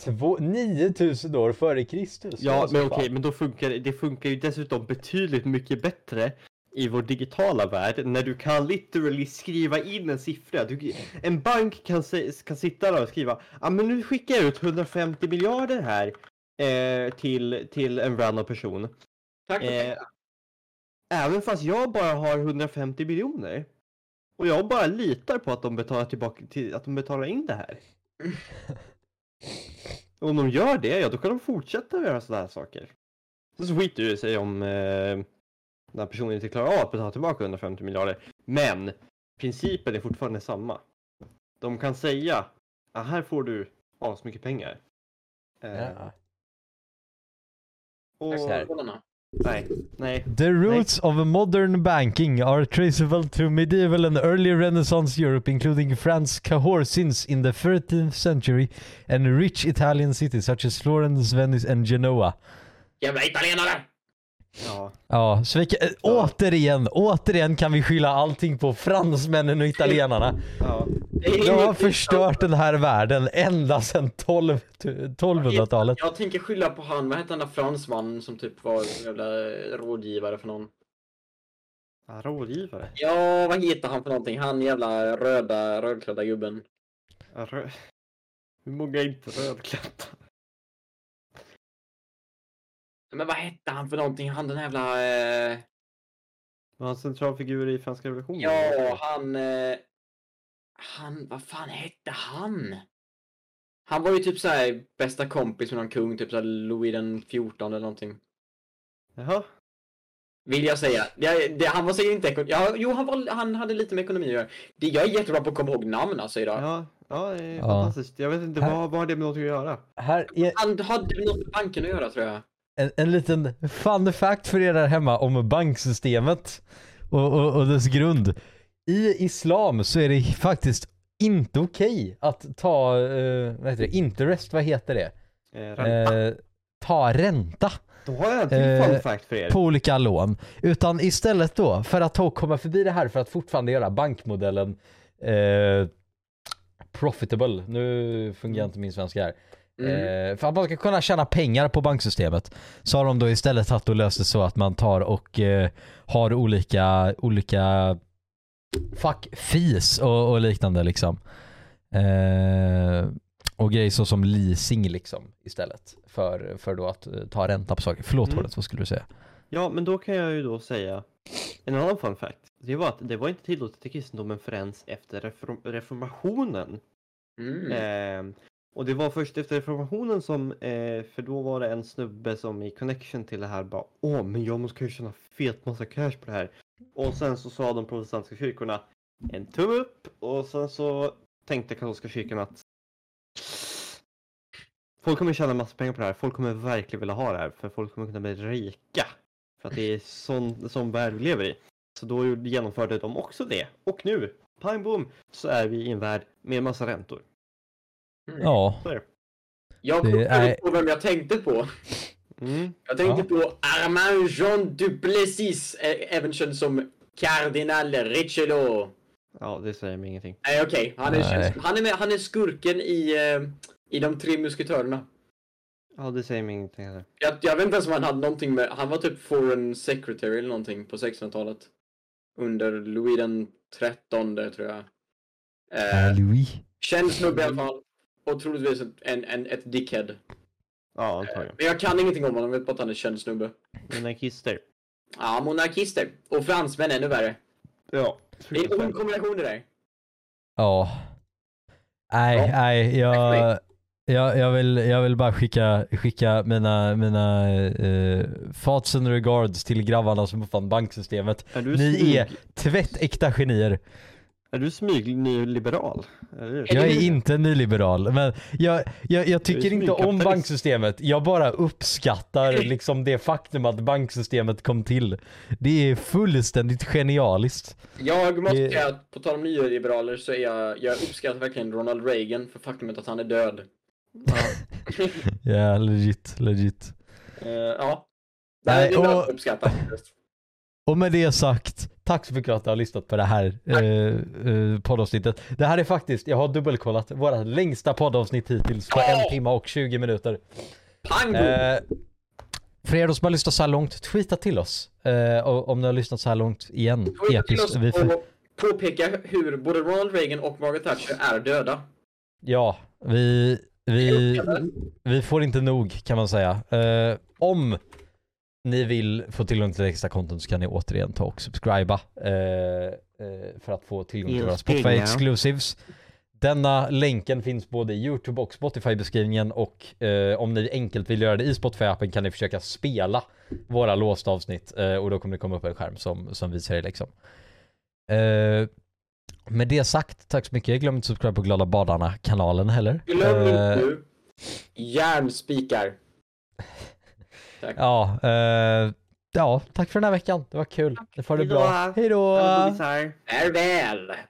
två- 9000 år före Kristus. Ja, men okej, men då funkar det, det funkar ju dessutom betydligt mycket bättre i vår digitala värld när du kan literally skriva in en siffra. Du, en bank kan, kan sitta där och skriva ja ah, men nu skickar jag ut 150 miljarder här eh, till, till en random person. Tack för Eh, även fast jag bara har 150 miljoner. Och jag bara litar på att de betalar tillbaka till, att de betalar in det här. Och om de gör det, ja då kan de fortsätta göra sådana här saker. Så skiter det sig om eh, den här personen inte klarar av att betala tillbaka 150 miljarder. Men principen är fortfarande samma. De kan säga, ah, här får du asmycket pengar. Eh, Ja. och. Nej, nej. The roots of modern banking are traceable to medieval and early Renaissance Europe, including Franz Cahorsins in the 13th century and rich Italian cities such as Florence, Venice and Genoa. Jävla italienare! Ja. Ja, så vi kan, äh, återigen, återigen kan vi skylla allting på fransmännen och italienarna. ja. De har förstört den här världen ända sedan 12 1200-talet. Jag tänker skylla på han, vad hette den där fransmannen som typ var jävla rådgivare för någon? Ja, rådgivare. Ja, vad heter han för någonting? Han jävla röda, rödklädda gubben. Ja, rö- Hur många är inte rödklädda? Men vad hette han för någonting? Han den jävla... Eh... Var han centralfigur i franska revolutionen? Ja, han... Eh... Han, vad fan hette han? Han var ju typ såhär bästa kompis med någon kung, typ såhär Louis den 14 eller någonting. Jaha. Vill jag säga. Det, det, han var säkert inte ekon... ja, Jo, han, var, han hade lite med ekonomi att göra. Det, Jag är jättebra på att komma ihåg namn alltså idag. Ja, ja, det är Ja. fantastiskt. Jag vet inte, Här- vad, vad har det med något att göra? Här är Han hade något med banken att göra tror jag. En, en liten fun fact för er där hemma om banksystemet och, och, och dess grund. I islam så är det faktiskt inte okej att ta, eh, vad heter det, interest, vad heter det? Eh, ränta. Eh, ta ränta Då har jag en till eh, fun fact för er. på olika lån. Utan istället då, för att ta och komma förbi det här för att fortfarande göra bankmodellen eh, profitable. Nu fungerar inte min svenska här. Mm. Eh, för att man ska kunna tjäna pengar på banksystemet så har de då istället tagit och löst det så att man tar och eh, har olika, olika fuck fees och, och liknande liksom. Eh, och grejer så som leasing liksom istället för, för då att eh, ta ränta på saker. Förlåt Mm. Hålet, vad skulle du säga? Ja, men då kan jag ju då säga en annan fun fact. Det var att det var inte tillåtet i kristendomen förrän efter reform reformationen. Mm. Eh, och det var först efter reformationen som, eh, för då var det en snubbe som i connection till det här bara Åh, men jag måste ju tjäna fet massa cash på det här. Och sen så sa de protestantiska kyrkorna en tumme upp och sen så tänkte katolska kyrkan att Folk kommer tjäna massa pengar på det här. Folk kommer verkligen vilja ha det här för folk kommer kunna bli rika. För att det är sån, sån värld vi lever i. Så då genomförde de också det. Och nu, pang bom, så är vi i en värld med massa räntor. Ja, är det. Jag Det kom är- på vem jag tänkte på. Mm. Jag tänkte på Armand Jean Duplessis, även känd som Cardinal Richelieu. Ja, det säger mig ingenting. Nej okej, han, är som- han, är med- han är skurken i, i De tre musketörerna. Ja, det säger mig ingenting heller. Jag, jag vet inte ens om han hade någonting med, han var typ foreign secretary eller någonting på 1600-talet. Under Louis den trettonde tror jag. Eh, Louis. känd snubbe i alla fall. Och troligtvis ett, en, en, ett dickhead. Ja, antagligen. Men jag kan ingenting om honom, jag vet bara att han är känd snubbe. Monarkister. Ja, monarkister. Och fransmän ännu värre. Ja. Det är en kombination det där. Ja. Nej, Ja. nej, jag, jag, jag, vill, jag vill bara skicka, skicka mina, mina eh, thoughts and regards till grabbarna som uppfann banksystemet. Är Ni smyg... är tvättäkta genier. Är du smyg nyliberal? Eller? Jag är inte nyliberal, men jag, jag, jag tycker inte om banksystemet. Jag bara uppskattar liksom det faktum att banksystemet kom till. Det är fullständigt genialiskt. Jag måste Det- säga att på tal om nyliberaler så är jag, jag uppskattar verkligen Ronald Reagan för faktumet att han är död. Ja. <laughs> Ja, legit, legit. Eh, ja. Nej, det är och- och... uppskattat. Och med det sagt, tack så mycket för att du har lyssnat på det här eh, eh, poddavsnittet. Det här är faktiskt, jag har dubbelkollat, våra längsta poddavsnitt hittills på en timme och 20 minuter. Pang! Eh, för er som har lyssnat så här långt, tweeta till oss. Eh, om ni har lyssnat så här långt igen. Tweeta till Episkt. oss Vi får, och påpeka hur både Ronald Reagan och Margaret Thatcher är döda. ja, vi, vi, vi får inte nog kan man säga. Eh, om ni vill få tillgång till extra content så kan ni återigen ta och subscriba eh, eh, för att få tillgång till våra Spotify exclusives. Denna länken finns både i YouTube och Spotify-beskrivningen och eh, om ni enkelt vill göra det i Spotify-appen kan ni försöka spela våra låsta avsnitt eh, och då kommer det komma upp en skärm som, som visar er liksom. Eh, med det sagt, tack så mycket. Glöm inte att subscribe på Glada Badarna-kanalen heller. Glöm inte Eh, nu. Järnspikar. Tack. Ja, eh, ja, tack för den här veckan. Det var kul. Det får Hejdå. bra. Hej då! Farväl!